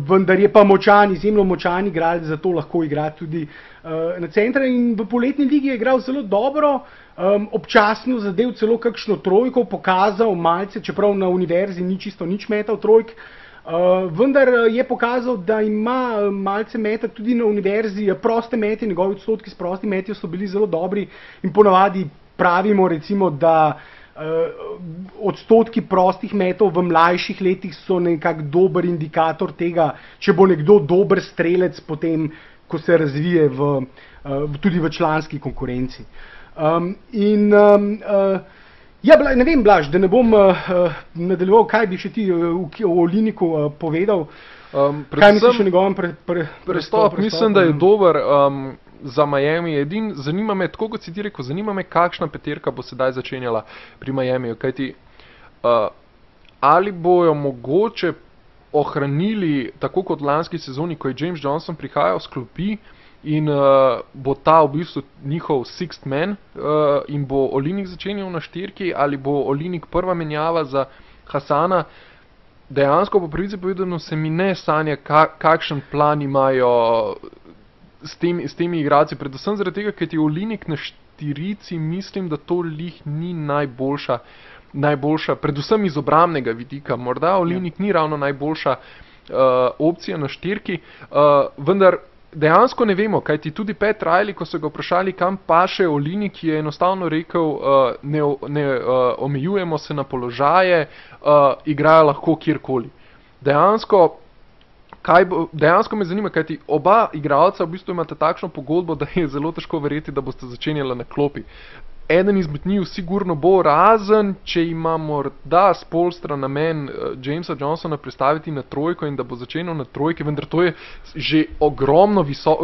vendar je pa močan, izjemno močan igralec, zato lahko igra tudi uh, na centra in v poletni ligi je igral zelo dobro um, občasno zadev celo kakšno trojko, pokazal malce, čeprav na univerzi ni čisto nič metal trojk. Uh, vendar uh, je pokazal, da ima uh, malce meta tudi na univerzi, uh, proste mete, njegovi odstotki s prostimi meti so bili zelo dobri in ponavadi pravimo, recimo, da uh, odstotki prostih metov v mlajših letih so nekak dober indikator tega, če bo nekdo dober strelec potem, ko se razvije v, uh, tudi v članski konkurenci. Uh, Um, in um, uh, ja, bla, ne vem, Blaž, da ne bom uh, nadaljeval, kaj bi še ti uh, o Oliniku uh, povedal. Um, kaj misliš o njegovem pre, pre, prestopu? Mislim, da je dober um, za Miami. Edin, zanima me, tako kot si ti rekel, zanima me, kakšna peterka bo sedaj začenjala pri Miami. Kajti, uh, ali bojo mogoče ohranili, tako kot lanski sezoni, ko je James Johnson prihajal s klopi, uh, in uh, bo ta v bistvu njihov sixth man uh, in bo Olinik začenjal na štirki ali bo Olinik prva menjava za Hasana. Dejansko po pravici povedano se mi ne sanja, ka, kakšen plan imajo s, tem, s temi igrači, predvsem zaradi tega, ker ti Olinik na štirici mislim, da to lih ni najboljša, najboljša predvsem iz obramnega vidika. Morda Olinik ja. ni ravno najboljša uh, opcija na štirki, uh, vendar dejansko ne vemo, kaj ti tudi Pet Rajli, ko so ga vprašali, kam paše Olini, ki je enostavno rekel, uh, ne, ne uh, omejujemo se na položaje, uh, igrajo lahko kjerkoli. Dejansko, bo, dejansko me zanima, kaj ti oba igralca v bistvu imata takšno pogodbo, da je zelo težko verjeti, da boste začenjali na klopi eden izmed njih sigurno bo, razen če ima morda spolstra namen uh, Jamesa Johnsona predstaviti na trojko in da bo začenjal na trojke, vendar to je že ogromno viso,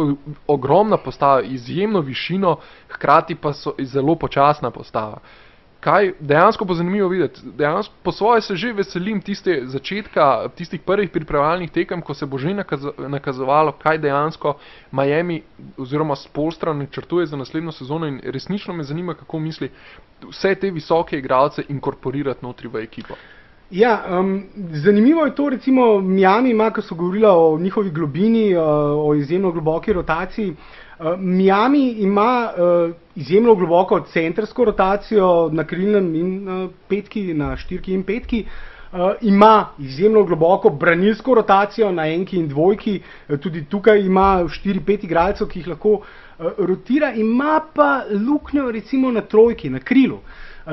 ogromna postava, izjemno višino, hkrati pa so zelo počasna postava. Uh, kaj dejansko bo zanimivo videti. Dejansko po svoje se že veselim tiste začetka, tistih prvih pripravljalnih tekem, ko se bo že nakazovalo, kaj dejansko Miami oziroma Spolstra načrtuje za naslednjo sezono in resnično me zanima, kako misli vse te visoke igralce inkorporirati notri v ekipo. Ja, um, zanimivo je to, recimo Miami ima, ko so govorili o njihovi globini, uh, o izjemno globoki rotaciji. Uh, Miami ima uh, izjemno globoko centrsko rotacijo na krilnem in uh, petki, na štirki in petki. Uh, ima izjemno globoko branilsko rotacijo na enki in dvojki, uh, tudi tukaj ima 4-5 igralcev, ki jih lahko uh, rotira, ima pa luknjo recimo na trojki, na krilu.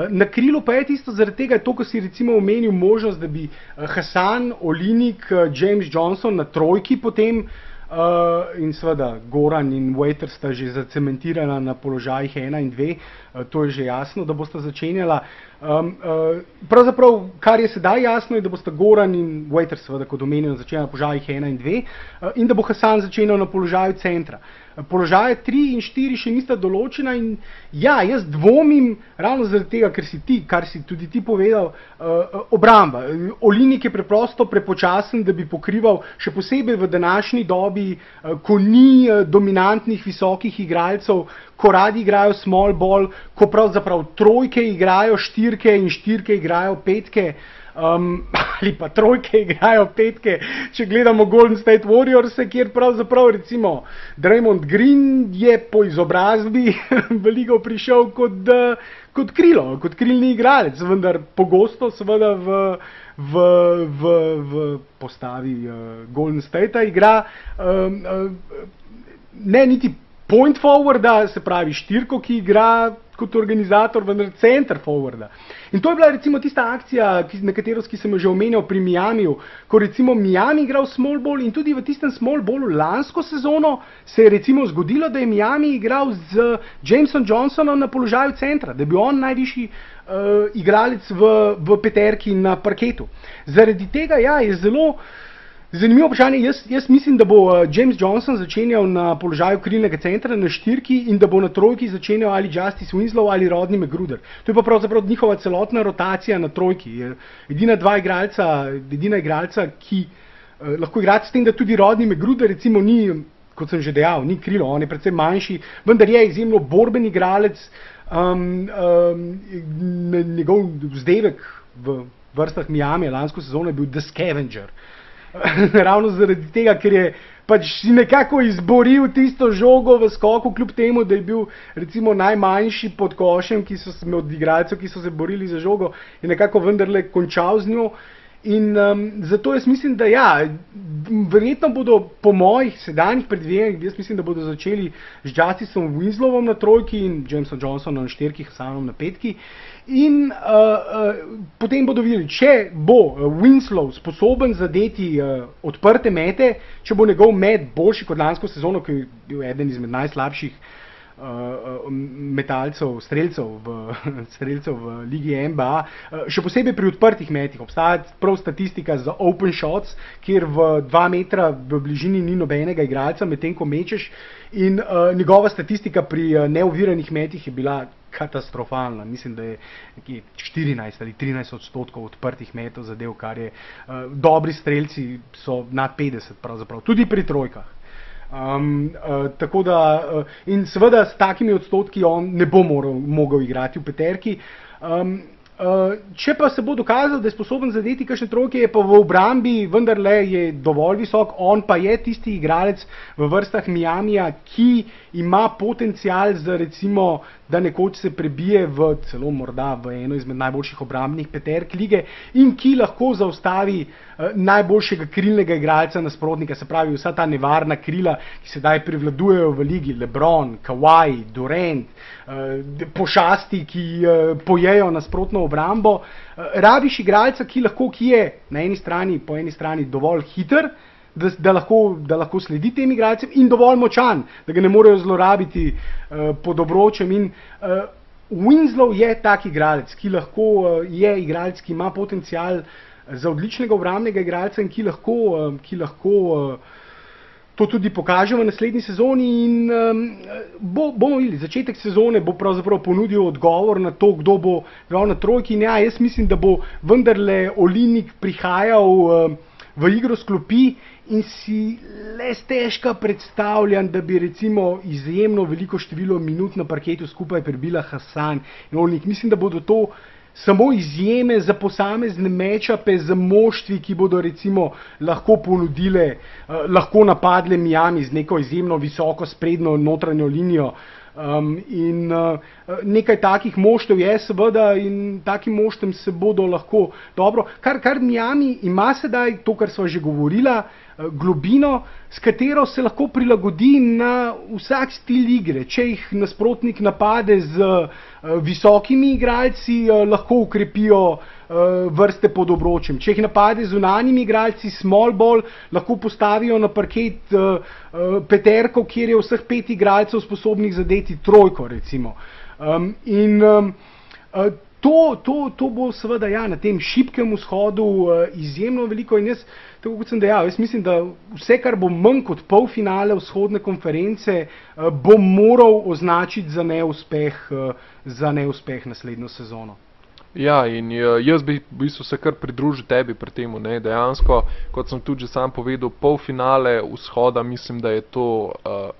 Na krilu pa je tisto, zaradi tega, to, ko si recimo omenil možnost, da bi Hasan, Olinik, James Johnson na trojki potem uh, in seveda Goran in Waiter sta že zacementirana na položajih 1 in 2, uh, to je že jasno, da bosta začenjala. Um, uh, pravzaprav, kar je sedaj jasno, je, da bosta Goran in Waiter, seveda, kot omenjeno, začenjala na položajih 1 in 2 uh, in da bo Hasan začenjal na položaju centra. Uh, položaje 3 in 4 še nista določena. In ja, jaz dvomim, ravno zaradi tega, ker si ti, kar si tudi ti povedal, uh, obramba. Olinik je preprosto prepočasen, da bi pokrival, še posebej v današnji dobi, uh, ko ni uh, dominantnih visokih igralcev, ko radi igrajo small ball, ko pravzaprav trojke igrajo štirke in štirke igrajo petke. Um, ali pa trojke igrajo petke, če gledamo Golden State Warriors, kjer pravzaprav recimo Draymond Green je po izobrazbi v ligo prišel kot, uh, kot krilo, kot krilni igralec, vendar pogosto seveda v, v, v, v postavi uh, Golden State igra um, uh, ne niti point forwarda, se pravi štirko, ki igra kot organizator, vendar center forwarda. In to je bila recimo tista akcija, ki, na katero sem jo že omenjal pri Miamiju, ko recimo Miami igral small ball in tudi v tistem small ballu lansko sezono se je recimo zgodilo, da je Miami igral z Jamesom Johnsonom na položaju centra, da je bil on najvišji uh, igralec v, v peterki na parketu. Zaradi tega ja, je zelo Zanimivo vprašanje. Jaz, jaz mislim, da bo uh, James Johnson začenjal na položaju krilnega centra na štirki in da bo na trojki začenjal ali Justice Winslow ali Rodney McGruder. To je pa pravzaprav njihova celotna rotacija na trojki. Edina dva igralca, edina igralca, ki uh, lahko igra s tem, da tudi Rodney McGruder recimo ni, kot sem že dejal, ni krilo, on je predvsem manjši, vendar je izjemno borben igralec. Um, um, njegov vzdevek v vrstah Miami lansko sezono je bil The Scavenger. ravno zaradi tega, ker je pač si nekako izboril tisto žogo v skoku, kljub temu, da je bil recimo najmanjši pod košem, ki so se od igralcev, ki so se borili za žogo, je nekako vendarle končal z njo. In um, zato jaz mislim, da ja, verjetno bodo po mojih sedanjih predvidevanjih, jaz mislim, da bodo začeli z Justiceom Winslowom na trojki in Jamesom Johnsonom na štirki, Hasanom na petki. In uh, uh, potem bodo videli, če bo uh, Winslow sposoben zadeti uh, odprte mete, če bo njegov met boljši kot lansko sezono, ki je bil eden izmed najslabših uh, metalcev, streljcev v, streljcev v Ligi NBA. Uh, še posebej pri odprtih metih obstaja prav statistika za open shots, kjer v dva metra v bližini ni nobenega igralca, medtem ko mečeš. In uh, njegova statistika pri uh, neuviranih metih je bila katastrofalna. Mislim, da je 14 ali 13 odstotkov odprtih metov zadev, kar je uh, dobri streljci so nad 50, pravzaprav tudi pri trojkah. Um, uh, tako da, uh, in seveda s takimi odstotki on ne bo moral, mogel igrati v peterki. Um, Uh, če pa se bo dokazal, da je sposoben zadeti kakšne trojke, je pa v obrambi vendarle je dovolj visok, on pa je tisti igralec v vrstah Miamija, ki ima potencial za recimo da nekoč se prebije v celo morda v eno izmed najboljših obrambnih peterk lige in ki lahko zaustavi uh, najboljšega krilnega igralca nasprotnika, se pravi vsa ta nevarna krila, ki sedaj privladujejo v ligi, Lebron, Kawhi, Durant, uh, pošasti, ki uh, pojejo nasprotno obrambo. Rabiš igralca, ki lahko, ki je na eni strani, po eni strani dovolj hiter, da, da, lahko, da lahko sledi tem igralcem in dovolj močan, da ga ne morejo zlorabiti uh, pod obročem. In, uh, Winslow je tak igralec, ki lahko uh, je igralec, ki ima potencial za odličnega obrambnega igralca in ki lahko, uh, ki lahko uh, to tudi pokaže v naslednji sezoni. In, um, bo, bomo videli, začetek sezone bo pravzaprav ponudil odgovor na to, kdo bo igral na trojki. In ja, jaz mislim, da bo vendarle Olinik prihajal. Uh, v igro sklopi in si le stežka predstavljam, da bi recimo izjemno veliko število minut na parketu skupaj prebila Hasan in Olnik. Mislim, da bodo to samo izjeme za posamezne mečape, za moštvi, ki bodo recimo lahko ponudile, eh, lahko napadle Miami z neko izjemno visoko sprednjo notranjo linijo. Um, in uh, nekaj takih moštev je, seveda, in takim moštem se bodo lahko dobro. Kar, kar Miami ima sedaj, to, kar smo že govorili, uh, globino, s katero se lahko prilagodi na vsak stil igre. Če jih nasprotnik napade z uh, visokimi igralci, uh, lahko ukrepijo uh, vrste pod obročem. Če jih napade z unanimi igralci, small ball, lahko postavijo na parket uh, uh, peterko, kjer je vseh pet igralcev sposobnih zadeti trojko. Um, in um, to, to, to bo seveda ja, na tem šipkem vzhodu uh, izjemno veliko. In jaz, tako kot sem dejal, jaz mislim, da vse, kar bo manj kot pol finale vzhodne konference, uh, bo moral označiti za neuspeh, uh, za neuspeh naslednjo sezono. Ja, in uh, jaz bi v bistvu se kar pridružil tebi pri tem. Dejansko, kot sem tudi sam povedal, polfinale vzhoda, mislim, da je to, uh,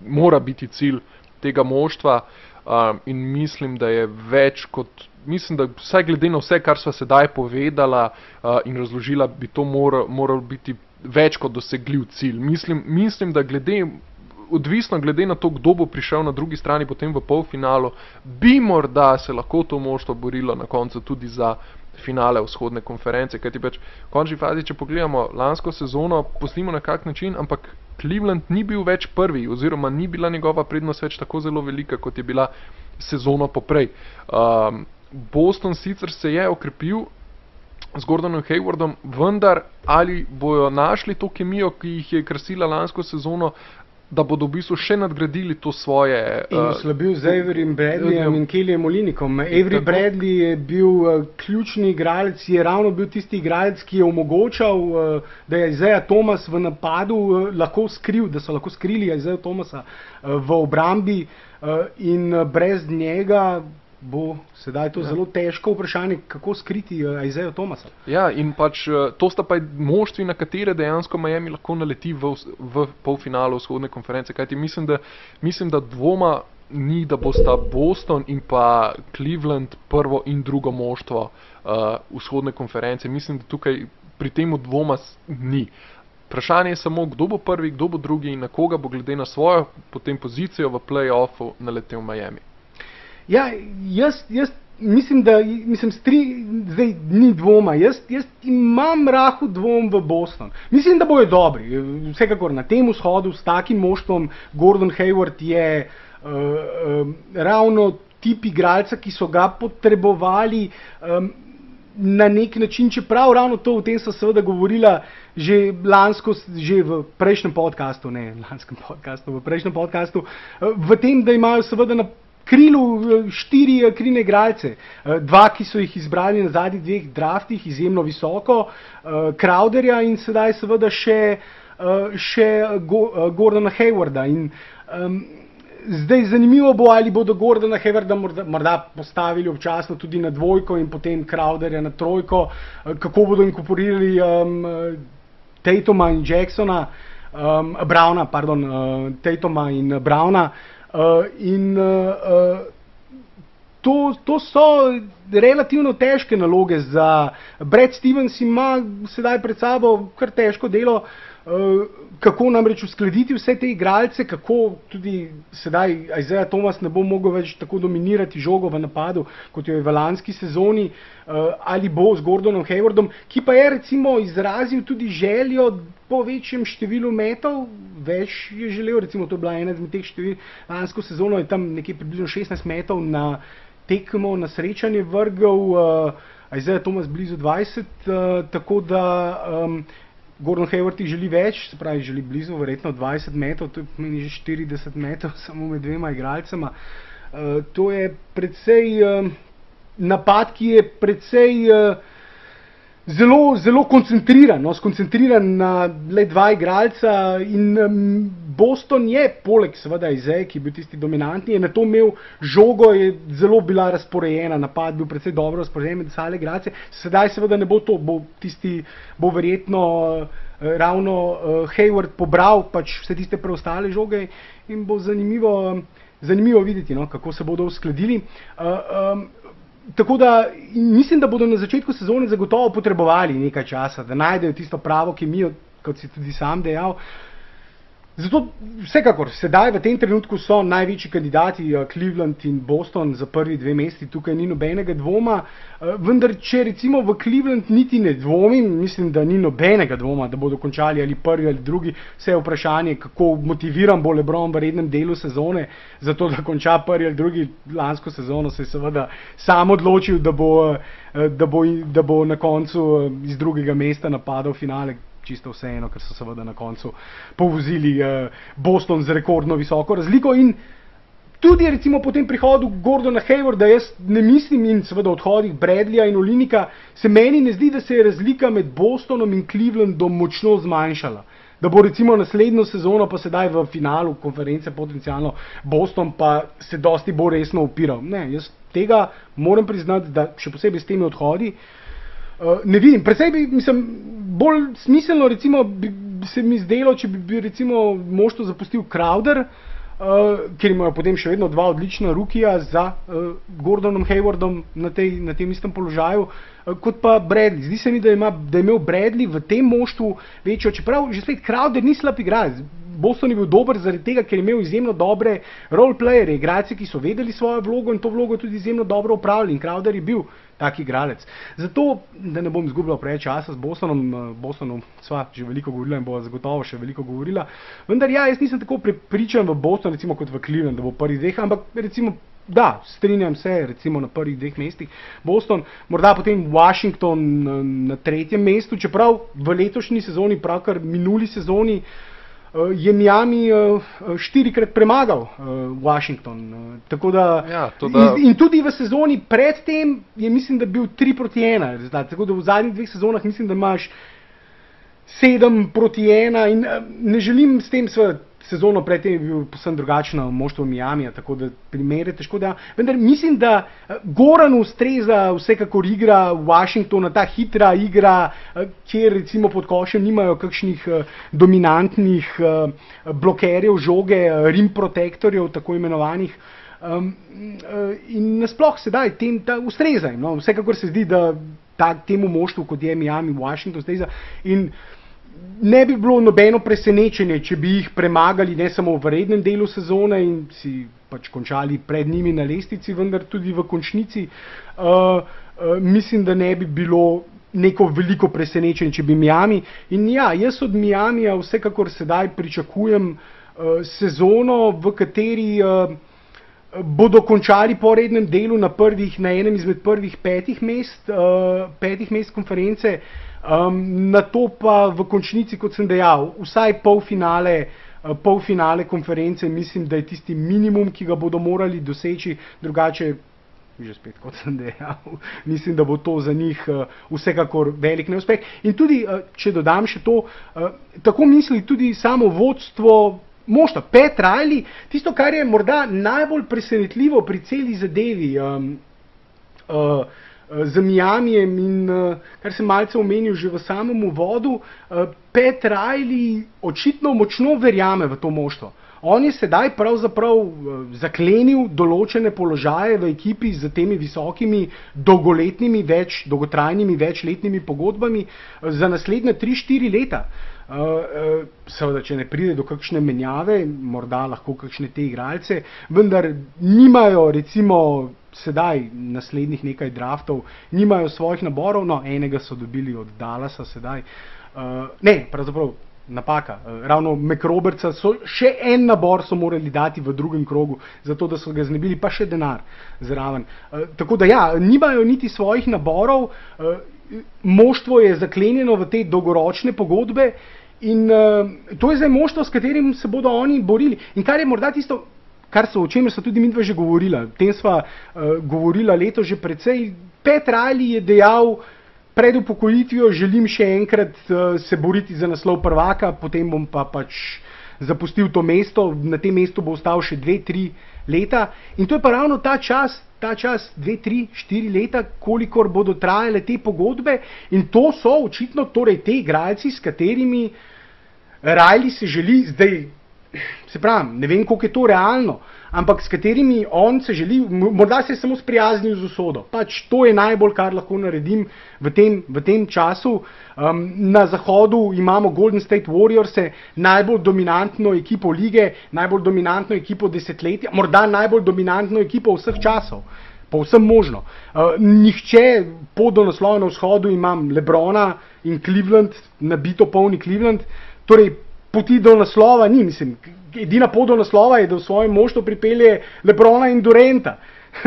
mora biti cilj tega moštva. Uh, in mislim, da je več kot, mislim, da vsaj glede na vse, kar sva sedaj povedala uh, in razložila, bi to moral, moral biti več kot dosegljiv cilj. Mislim, mislim da glede odvisno glede na to, kdo bo prišel na drugi strani potem v polfinalu, bi morda se lahko to moštvo borilo na koncu tudi za finale vzhodne konference. Kajti pač v končni fazi, če pogledamo lansko sezono, poslimo na kak način, ampak Cleveland ni bil več prvi oziroma ni bila njegova prednost več tako zelo velika, kot je bila sezono poprej. Um, Boston sicer se je okrepil, z Gordonom Haywardom, vendar ali bojo našli to kemijo, ki jih je krasila lansko sezono, da bodo v bistvu še nadgradili to svoje. In uh, slabil z Averyjem Bradleyjem in Kellyjem Olinikom. Avery Bradley je bil uh, ključni igralec, je ravno bil tisti igralec, ki je omogočal, uh, da je Isaiah Thomas v napadu uh, lahko skril, da so lahko skrili Isaiah Thomasa uh, v obrambi uh, in uh, brez njega bo sedaj to ja. zelo težko vprašanje, kako skriti uh, eh, Izaja Tomasa. Ja, in pač uh, to sta pa moštvi, na katere dejansko Miami lahko naleti v, v polfinalu vzhodne konference. Kajti mislim, da, mislim, da dvoma ni, da bosta Boston in pa Cleveland prvo in drugo moštvo uh, vzhodne konference. Mislim, da tukaj pri tem dvoma ni. Vprašanje je samo, kdo bo prvi, kdo bo drugi in na koga bo glede na svojo potem pozicijo v play-offu naletel Miami. Ja, jaz, jaz mislim, da mislim, stri, zdaj ni dvoma. Jaz, jaz imam rahu dvom v Boston. Mislim, da bojo dobri. Vsekakor na tem vzhodu s takim moštvom Gordon Hayward je uh, uh, ravno tip igralca, ki so ga potrebovali. Um, Na nek način, čeprav ravno to, o tem so seveda govorila že lansko, že v prejšnjem podkastu, ne lanskem podkastu, v prejšnjem podkastu, v tem, da imajo seveda na krilu eh, štiri eh, krine igralce, eh, dva, ki so jih izbrali na zadnjih dveh draftih, izjemno visoko, Crowderja in sedaj seveda še, še Gordona Haywarda. In, um, zdaj zanimivo bo, ali bodo Gordona Haywarda morda, morda postavili občasno tudi na dvojko in potem Crowderja na trojko, kako bodo inkorporirali um, Tatuma in Jacksona, um, Browna, pardon, uh, Tatuma in Browna. Uh, in uh, to, to so relativno težke naloge za Brad Stevens, ima sedaj pred sabo kar težko delo. Uh, kako namreč uskladiti vse te igralce, kako tudi sedaj Isaiah Thomas ne bo mogel več tako dominirati žogo v napadu, kot jo je v lanski sezoni, uh, ali bo z Gordonom Haywardom, ki pa je recimo izrazil tudi željo po večjem številu metov, več je želel, recimo to je bila ena izmed teh števil, lansko sezono je tam nekje približno 16 metov na tekmo, na srečanje vrgel, uh, Isaiah Thomas blizu 20, uh, tako da Gordon Hayward želi več, se pravi, želi blizu, verjetno 20 metrov, to pomeni že 40 metrov samo med dvema igralcema. Uh, to je predvsej uh, napad, ki je predvsej uh, zelo, zelo koncentriran, no, skoncentriran na le dva igralca. In um, Boston je, poleg seveda Izej, ki je bil tisti dominantni, je na to imel žogo, je zelo bila razporejena, napad bil precej dobro razporejen med vse igralce. Sedaj seveda ne bo to, bo tisti, bo verjetno. Uh, ravno uh, Hayward pobral pač vse tiste preostale žoge in bo zanimivo, zanimivo videti, no, kako se bodo uskladili. Uh, um, tako da mislim, da bodo na začetku sezone zagotovo potrebovali nekaj časa, da najdejo tisto pravo kemijo, kot si tudi sam dejal. Zato, vsekakor, sedaj v tem trenutku so največji kandidati uh, Cleveland in Boston za prvi dve mesti, tukaj ni nobenega dvoma. Uh, vendar, če recimo v Cleveland niti ne dvomim, mislim, da ni nobenega dvoma, da bodo končali ali prvi ali drugi, vse je vprašanje, kako motiviran bo Lebron v rednem delu sezone, zato da konča prvi ali drugi. Lansko sezono se je seveda sam odločil, da bo, uh, da bo, da bo na koncu iz drugega mesta napadal finale čisto vseeno, ker so seveda na koncu povozili uh, Boston z rekordno visoko razliko. In tudi recimo po tem prihodu Gordona Haywarda, jaz ne mislim in seveda odhodih Bradleya in Olinika, se meni ne zdi, da se je razlika med Bostonom in Clevelandom močno zmanjšala. Da bo recimo naslednjo sezono, pa sedaj v finalu konference, potencialno Boston, pa se dosti bolj resno upiral. Ne, jaz tega moram priznati, da še posebej s temi odhodi. Uh, ne vidim, predvsej bi, mislim, bolj smiselno, recimo, bi, bi se mi zdelo, če bi, bi recimo moštvo zapustil Crowder, uh, ker imajo potem še vedno dva odlična rukija za uh, Gordonom Haywardom na, tej, na tem istem položaju, uh, kot pa Bradley. Zdi se mi, da, ima, da je imel Bradley v tem moštvu večjo, čeprav že spet Crowder ni slab igralec. Boston je bil dober zaradi tega, ker je imel izjemno dobre roleplayere, igralce, ki so vedeli svojo vlogo in to vlogo tudi izjemno dobro upravljali. In Crowder je bil tak igralec. Zato, da ne bom izgubljal preveč časa s Bostonom, eh, Bostonom sva že veliko govorila in bo zagotovo še veliko govorila. Vendar ja, jaz nisem tako prepričan v Boston, recimo kot v Cleveland, da bo prvi dveh, ampak recimo. Da, strinjam se, recimo na prvih dveh mestih Boston, morda potem Washington eh, na tretjem mestu, čeprav v letošnji sezoni, pravkar minuli sezoni, uh, je Miami uh, štirikrat premagal uh, Washington. Uh, da, ja, da... In, in tudi v sezoni predtem je, mislim, da bil 3 proti 1 rezultat. Tako da v zadnjih dveh sezonah mislim, da imaš 7 proti 1 in uh, ne želim s tem seveda sezono predtem je bil posebno drugačno moštvo Miami, tako da primere težko da. Vendar mislim, da eh, Goran ustreza vsekakor igra Washingtona, ta hitra igra, eh, kjer recimo pod košem nimajo kakšnih eh, dominantnih blokerjev žoge, rim protektorjev, tako imenovanih. Um, in nasploh sedaj tem ustreza. No? Vsekakor se zdi, da ta, temu moštvu, kot je Miami, Washington, ustreza. In uh, ne bi bilo nobeno presenečenje, če bi jih premagali ne samo v rednem delu sezone in si pač končali pred njimi na lestici, vendar tudi v končnici. Uh, uh, mislim, da ne bi bilo neko veliko presenečenje, če bi Miami. In ja, jaz od Miamija vsekakor sedaj pričakujem uh, sezono, v kateri uh, bodo končali po rednem delu na, prvih, na enem izmed prvih petih mest, uh, petih mest konference. Um, na to pa v končnici, kot sem dejal, vsaj polfinale, uh, polfinale konference, mislim, da je tisti minimum, ki ga bodo morali doseči, drugače, že spet, kot sem dejal, mislim, da bo to za njih uh, vsekakor velik neuspeh. In tudi, uh, če dodam še to, uh, tako misli tudi samo vodstvo. Moštva, Pet Riley, tisto, kar je morda najbolj presenetljivo pri celi zadevi, um, uh, z Miamijem in uh, kar sem malce omenil že v samem uvodu, uh, Pet Riley očitno močno verjame v to moštvo. On je sedaj pravzaprav zaklenil določene položaje v ekipi z temi visokimi, dolgoletnimi, več, dolgotrajnimi, večletnimi pogodbami za naslednje 3-4 leta. Seveda, če ne pride do kakšne menjave, morda lahko kakšne te igralce, vendar nimajo recimo sedaj, naslednjih nekaj draftov, nimajo svojih naborov, no, enega so dobili od Dallasa sedaj. Uh, ne, pravzaprav napaka. Uh, ravno Mekroberca so še en nabor so morali dati v drugem krogu, zato da so ga znebili, pa še denar zraven. Uh, tako da ja, nimajo niti svojih naborov, uh, moštvo je zaklenjeno v te dolgoročne pogodbe. In uh, to je zdaj moštvo, s katerim se bodo oni borili. In kar je morda tisto, kar so, o čemer so tudi mi dva že govorila. O tem sva uh, govorila leto že precej. Pet Rajli je dejal, pred upokojitvijo želim še enkrat uh, se boriti za naslov prvaka, potem bom pa pač zapustil to mesto, na tem mestu bo ostal še dve, tri leta. In to je pa ravno ta čas, ta čas, dve, tri, štiri leta, kolikor bodo trajale te pogodbe. In to so očitno torej te igralci, s katerimi Rajli se želi zdaj se pravi, ne vem, koliko je to realno, ampak s katerimi on se želi, morda se je samo sprijaznil z usodo. Pač to je najbolj, kar lahko naredim v tem, v tem času. Um, na zahodu imamo Golden State Warriors, najbolj dominantno ekipo lige, najbolj dominantno ekipo desetletja, morda najbolj dominantno ekipo vseh časov. Pa vsem možno. Uh, nihče pod do naslova na vzhodu imam Lebrona in Cleveland, nabito polni Cleveland. Torej, poti do naslova ni, mislim, edina pot do naslova je, da v svojem moštvu pripelje Lebrona in Durenta.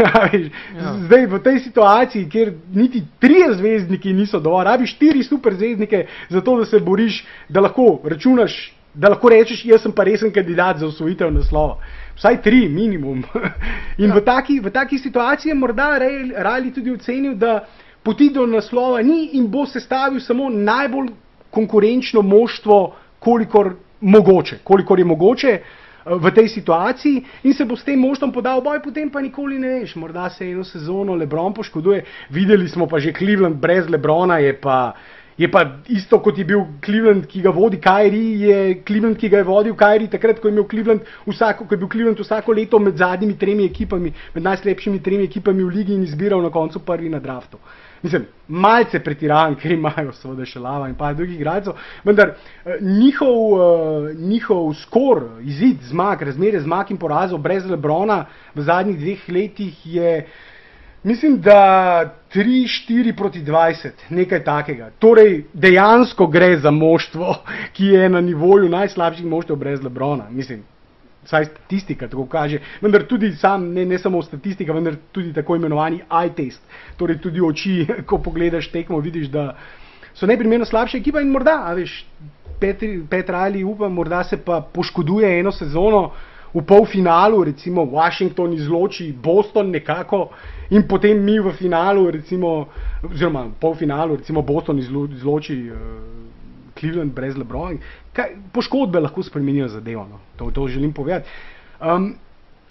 ja. Zdaj v tej situaciji, kjer niti tri zvezdniki niso dovolj, rabiš štiri super zvezdnike, zato da se boriš, da lahko računaš, da lahko rečeš, jaz sem pa resen kandidat za osvojitev naslova. Vsaj tri, minimum. In ja. v, taki, v taki situaciji je morda Rajli tudi ocenil, da poti do naslova ni in bo sestavil samo najbolj konkurenčno moštvo kolikor, mogoče, kolikor je mogoče eh, v tej situaciji in se bo s tem možtom podal boj, potem pa nikoli ne veš. Morda se eno sezono Lebron poškoduje. Videli smo pa že Cleveland brez Lebrona, je pa, je pa isto kot je bil Cleveland, ki ga vodi Kajri, je Cleveland, ki ga je vodil Kajri takrat, ko je, Cleveland vsako, ko je bil Cleveland vsako leto med zadnjimi tremi ekipami, med najslabšimi tremi ekipami v ligi in izbiral na koncu prvi na draftu. Mislim, malce pretiravam, ker imajo seveda še lava in pa drugih igralcev, vendar eh, njihov, uh, njihov skor, izid zmag, razmerje zmag in porazov brez Lebrona v zadnjih dveh letih je, mislim, da 3-4 proti 20, nekaj takega. Torej, dejansko gre za moštvo, ki je na nivoju najslabših moštv brez Lebrona. Mislim, vsaj statistika tako kaže, vendar tudi sam, ne, ne samo statistika, vendar tudi tako imenovani eye test, torej tudi oči, ko pogledaš tekmo, vidiš, da so neprimerno slabša ekipa in morda, a veš, Petra ali upam, morda se pa poškoduje eno sezono v polfinalu, recimo Washington izloči Boston nekako in potem mi v finalu, recimo, oziroma polfinalu, recimo Boston izloči. Uh, Cleveland brez Lebrona. Poškodbe lahko spremenijo zadevo, no. to, to želim povedati. Um,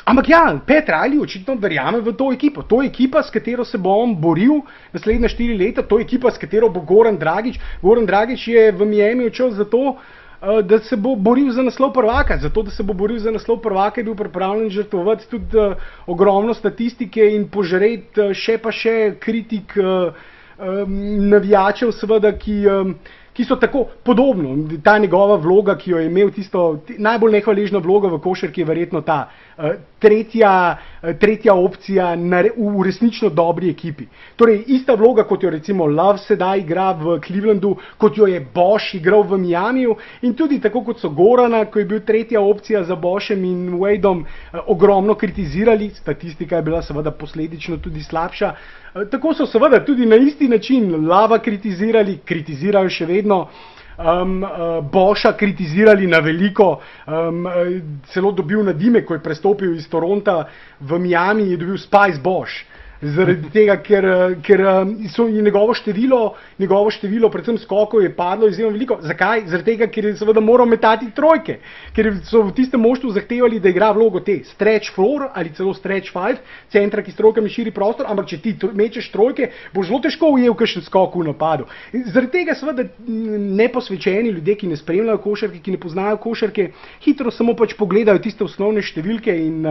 ampak ja, Petra ali očitno verjame v to ekipo. To je ekipa, s katero se bo on boril naslednje štiri leta, to je ekipa, s katero bo Goran Dragič. Goran Dragič je v Miami odšel zato, uh, da se bo boril za naslov prvaka. Zato, da se bo boril za naslov prvaka, je bil pripravljen žrtvovati tudi uh, ogromno statistike in požreti uh, še pa še kritik. Uh, Navijačev, seveda, ki, um, ki so tako podobno. Ta njegova vloga, ki jo je imel, tisto najbolj nehvaležno vlogo v košarki, je verjetno ta uh, tretja, uh, tretja opcija na, v resnično dobri ekipi. Torej, ista vloga, kot jo recimo Love sedaj igra v Clevelandu, kot jo je Bosch igral v Miamiju in tudi tako kot so Gorana, ko je bil tretja opcija za Boschem in Wadeom, uh, ogromno kritizirali. Statistika je bila seveda posledično tudi slabša. Uh, tako so seveda tudi na isti način Lava kritizirali, kritizirajo še vedno um, uh, Boša kritizirali na veliko, um, celo dobil na dime, ko je prestopil iz Toronta v Miami, je dobil Spice Bosch. Zaradi tega, ker, ker um, so njegovo število, njegovo število, predvsem skokov, je padlo izjemno veliko. Zakaj? Zaradi tega, ker je seveda moral metati trojke, ker so v tistem moštvu zahtevali, da igra vlogo te stretch floor ali celo stretch five, centra, ki s trojkami širi prostor, ampak če ti mečeš trojke, bo zelo težko ujel kakšen skok v napadu. Zaradi tega seveda neposvečeni ljudje, ki ne spremljajo košarke, ki ne poznajo košarke, hitro samo pač pogledajo tiste osnovne številke in,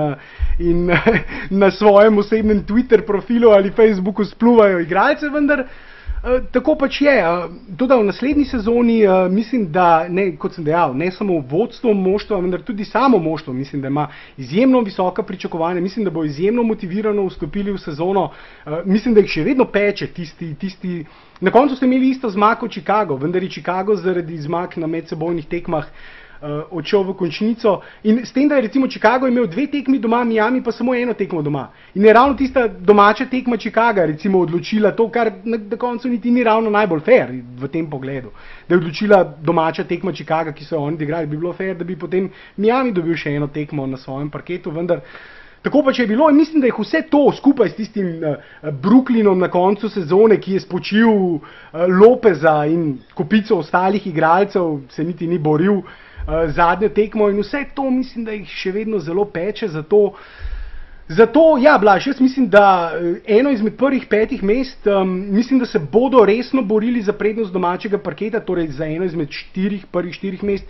in na svojem osebnem Twitter profilu profilu ali Facebooku spluvajo igralce, vendar uh, tako pač je. Uh, tudi v naslednji sezoni uh, mislim, da, ne, kot sem dejal, ne samo vodstvo moštva, vendar tudi samo moštvo, mislim, da ima izjemno visoka pričakovanja, mislim, da bo izjemno motivirano vstopili v sezono, uh, mislim, da jih še vedno peče tisti. tisti Na koncu ste imeli isto zmago v Chicago, vendar je Chicago zaradi zmag na medsebojnih tekmah uh, uh, odšel v končnico. In s tem, da je recimo Chicago imel dve tekmi doma, Miami pa samo eno tekmo doma. In je ravno tista domača tekma Chicaga odločila to, kar na, na koncu niti ni ravno najbolj fair v tem pogledu. Da je odločila domača tekma Chicaga, ki so jo oni odigrali, bi bilo fair, da bi potem Miami dobil še eno tekmo na svojem parketu, vendar. Tako pa če je bilo, in mislim, da je vse to skupaj s tistim uh, Brooklynom na koncu sezone, ki je spočil uh, Lopeza in kopico ostalih igralcev, se niti ni boril, uh, zadnjo tekmo in vse to, mislim, da jih še vedno zelo peče. Zato, zato ja, Blaž, jaz mislim, da eh, eno izmed prvih petih mest, um, mislim, da se bodo resno borili za prednost domačega parketa, torej za eno izmed štirih, prvih štirih mest.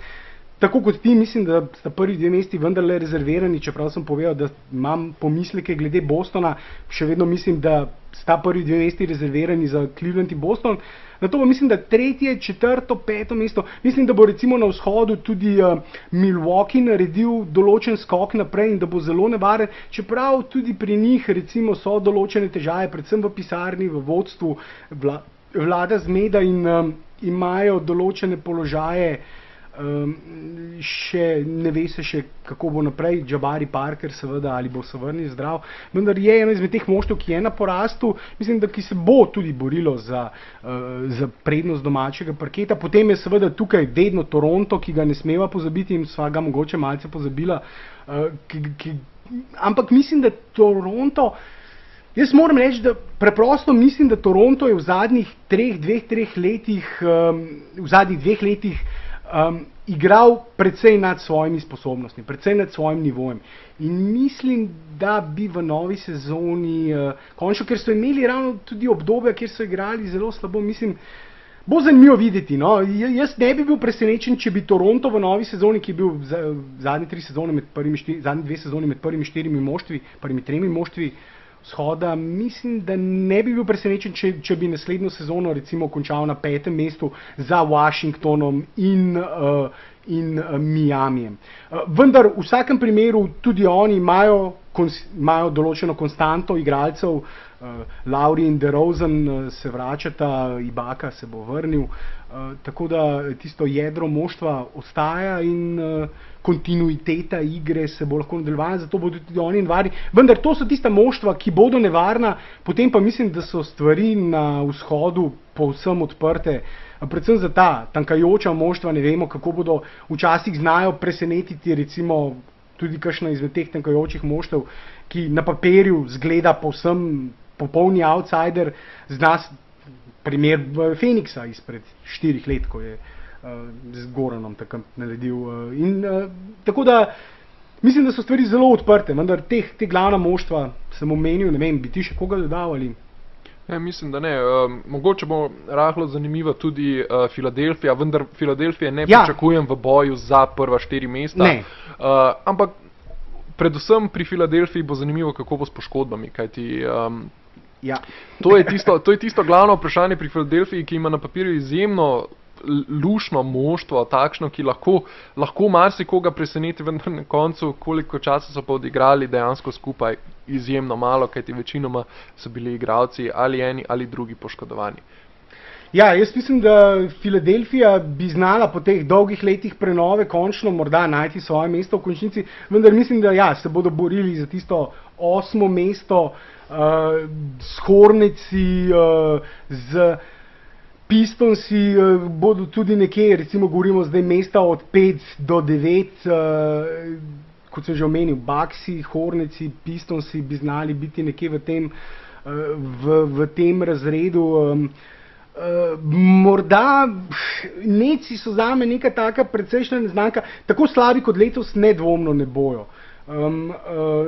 tako kot ti, mislim, da sta prvi dve mesti vendarle rezervirani, čeprav sem povedal, da imam pomisleke glede Bostona, še vedno mislim, da sta prvi dve mesti rezervirani za Cleveland in Boston. Na to pa mislim, da tretje, četrto, peto mesto, mislim, da bo recimo na vzhodu tudi uh, Milwaukee naredil določen skok naprej in da bo zelo nevaren, čeprav tudi pri njih recimo so določene težave, predvsem v pisarni, v vodstvu, vla, vlada zmeda in um, imajo določene položaje, Um, še ne ve se še, kako bo naprej, Jabari Parker, seveda, ali bo se vrnil zdrav. Vendar je eno izmed teh moštv, ki je na porastu, mislim, da ki se bo tudi borilo za, uh, za prednost domačega parketa. Potem je seveda tukaj vedno Toronto, ki ga ne smeva pozabiti in sva ga mogoče malce pozabila. Uh, ki, ki, ampak mislim, da Toronto. Jaz moram reči, da preprosto mislim, da Toronto je v zadnjih treh, dveh, treh letih, um, v zadnjih dveh letih um, igral precej nad svojimi sposobnostmi, precej nad svojim nivojem. In mislim, da bi v novi sezoni, uh, končno, ker so imeli ravno tudi obdobja, kjer so igrali zelo slabo, mislim, bo zanimivo videti. No? Jaz ne bi bil presenečen, če bi Toronto v novi sezoni, ki je bil zadnje tri sezone med prvimi, štiri, zadnje dve sezoni med prvimi štirimi moštvi, prvimi tremi moštvi, uh, shoda, mislim, da ne bi bil presenečen, če, če bi naslednjo sezono recimo končal na petem mestu za Washingtonom in, uh, in uh, Miamijem. Uh, vendar v vsakem primeru tudi oni imajo, kons, imajo določeno konstanto igralcev, uh, Lauri in DeRozan uh, se vračata, Ibaka se bo vrnil, uh, tako da tisto jedro moštva ostaja in uh, kontinuiteta igre se bo lahko nadaljevala, zato bodo tudi oni nevarni. Vendar to so tista moštva, ki bodo nevarna, potem pa mislim, da so stvari na vzhodu povsem odprte. Predvsem za ta tankajoča moštva, ne vemo, kako bodo včasih znajo presenetiti, recimo tudi kakšna izmed teh tankajočih moštev, ki na papirju zgleda povsem popolni outsider, zna primer Feniksa izpred štirih let, ko je uh, z Goranom takrat naredil. Uh, in, uh, tako da mislim, da so stvari zelo odprte, vendar teh, te glavna moštva sem omenil, ne vem, bi ti še koga dodal ali. Ja, mislim, da ne. Um, mogoče bo rahlo zanimiva tudi uh, Filadelfija, vendar Filadelfije ne ja. pričakujem v boju za prva štiri mesta. Uh, ampak predvsem pri Filadelfiji bo zanimivo, kako bo s poškodbami. Kajti, um, ja. to, je tisto, to je tisto glavno vprašanje pri Filadelfiji, ki ima na papirju izjemno lušno moštvo, takšno, ki lahko, lahko marsikoga preseneti, vendar na koncu, koliko časa so pa odigrali dejansko skupaj, izjemno malo, kajti večinoma so bili igralci ali eni ali drugi poškodovani. Ja, jaz mislim, da Filadelfija bi znala po teh dolgih letih prenove končno morda najti svoje mesto v končnici, vendar mislim, da ja, se bodo borili za tisto osmo mesto uh, s Hornici, uh, z Pistonsi uh, bodo tudi nekje, recimo, govorimo zdaj mesta od 5 do 9, uh, eh, kot sem že omenil, Baksi, Hornici, Pistonsi bi znali biti nekje v tem, uh, v, v tem razredu. Um, Uh, morda neci so za me neka taka precejšnja neznanka, tako slabi kot letos nedvomno ne bojo. Um, uh,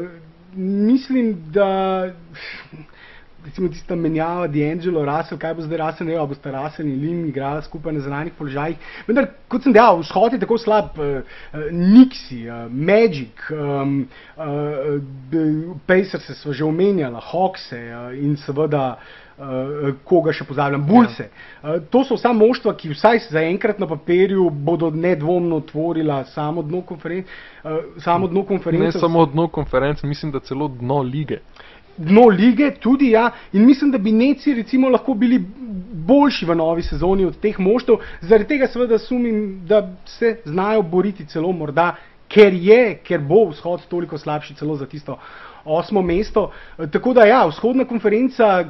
mislim, da recimo tista menjava D'Angelo, Russell, kaj bo zdaj Russell, ne vem, bo sta Russell in Lim igrala skupaj na zunanjih položajih. Vendar, kot sem dejal, vzhod je tako slab, uh, uh, Nixi, uh, Magic, um, uh, Pacers so že omenjala, Hawkse uh, in seveda Uh, koga še pozabljam, Bulse. Ja. Uh, to so vsa moštva, ki vsaj zaenkrat na papirju bodo nedvomno tvorila samo dno konference. Uh, ne samo dno konference, mislim, da celo dno lige dno lige, tudi ja, in mislim, da bi neci recimo lahko bili boljši v novi sezoni od teh moštov, zaradi tega seveda sumim, da se znajo boriti celo morda, ker je, ker bo vzhod toliko slabši celo za tisto osmo mesto. Tako da ja, vzhodna konferenca,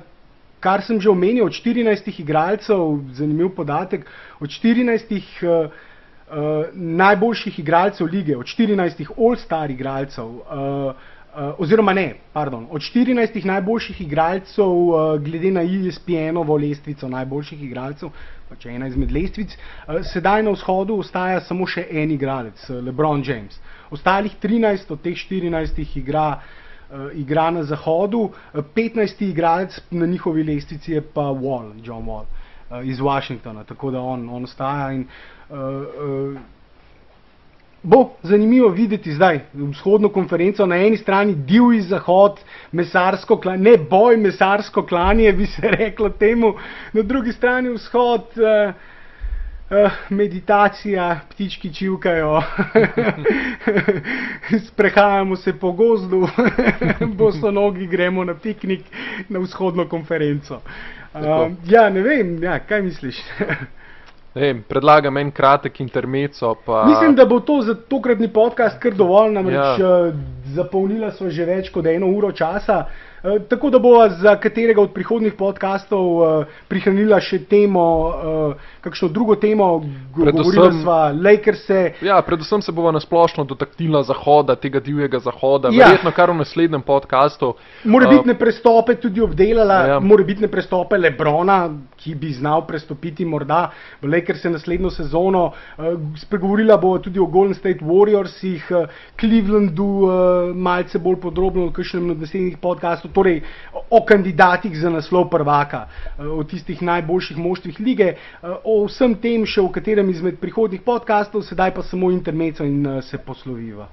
kar sem že omenil, od 14 igralcev, zanimiv podatek, od 14 uh, uh, najboljših igralcev lige, od 14 all-star igralcev, uh, oziroma ne, pardon, od 14 najboljših igralcev, uh, glede na ESPN-ovo lestvico najboljših igralcev, pač ena izmed lestvic, uh, sedaj na vzhodu ostaja samo še en igralec, LeBron James. Ostalih 13 od teh 14 igra, uh, igra na zahodu, uh, 15 igralec na njihovi lestvici je pa Wall, John Wall uh, iz Washingtona, tako da on, on ostaja in uh, uh, bo zanimivo videti zdaj vzhodno konferenco. Na eni strani divji zahod, mesarsko klanje, ne boj, mesarsko klanje, bi se reklo temu, na drugi strani vzhod. Uh, Uh, meditacija, ptički čivkajo, sprehajamo se po gozdu, boso nogi, gremo na piknik na vzhodno konferenco. Uh, ja, ne vem, ja, kaj misliš? Ne, predlagam en kratek intermeco. Pa... Mislim, da bo to za tokratni podcast kar dovolj, namreč ja. Eh, zapolnila smo že več kot eno uro časa. Eh, tako da bo za katerega od prihodnih podkastov uh, prihranila še temo, uh, kakšno drugo temo, govorila sva Lakerse. Ja, predvsem se bova nasplošno dotaknila zahoda, tega divjega zahoda, ja. verjetno kar v naslednjem podkastu. Morebitne uh, prestope tudi obdelala, ja. morebitne prestope Lebrona, ki bi znal prestopiti morda v Lakerse naslednjo sezono. Uh, spregovorila bo tudi o Golden State Warriorsih, uh, Clevelandu, uh, malce bolj podrobno v kakšnem od naslednjih podkastov torej o kandidatih za naslov prvaka, eh, o tistih najboljših moštvih lige, eh, o vsem tem še v katerem izmed prihodnih podkastov, sedaj pa samo intermeco in eh, se posloviva.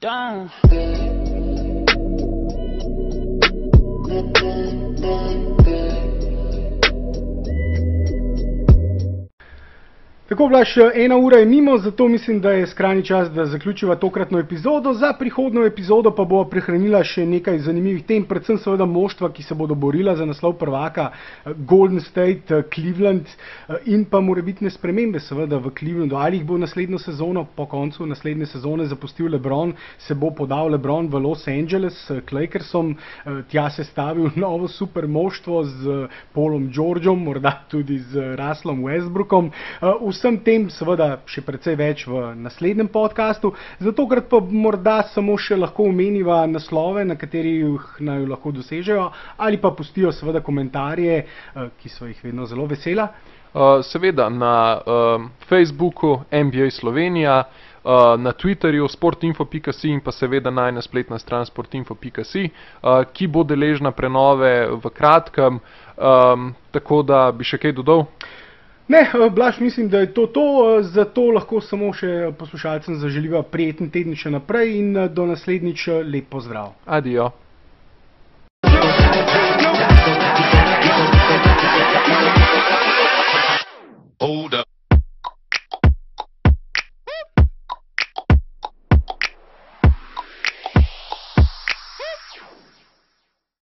Down. Tako, Blaž, ena ura je mimo, zato mislim, da je skrajni čas, da zaključiva tokratno epizodo. Za prihodno epizodo pa bo prihranila še nekaj zanimivih tem, predvsem seveda moštva, ki se bodo borila za naslov prvaka, Golden State, Cleveland in pa morebitne spremembe seveda v Clevelandu. Ali jih bo naslednjo sezono, po koncu naslednje sezone zapustil Lebron, se bo podal Lebron v Los Angeles k Lakersom, tja se stavil novo super moštvo z Polom Georgeom, morda tudi z Ruslom Westbrookom vsem tem seveda še precej več v naslednjem podkastu, zato krat pa morda samo še lahko omeniva naslove, na katerih naj lahko dosežejo, ali pa pustijo seveda komentarje, eh, ki so jih vedno zelo vesela. Uh, seveda na uh, Facebooku NBA Slovenija, uh, na Twitterju sportinfo.si in pa seveda najna spletna stran sportinfo.si, uh, ki bo deležna prenove v kratkem, um, tako da bi še kaj dodal. Ne, eh, Blaž, mislim, da je to to, eh, zato lahko samo še poslušalcem zaželiva prijeten teden še naprej in eh, do naslednjič lep pozdrav. Adijo. Hold up.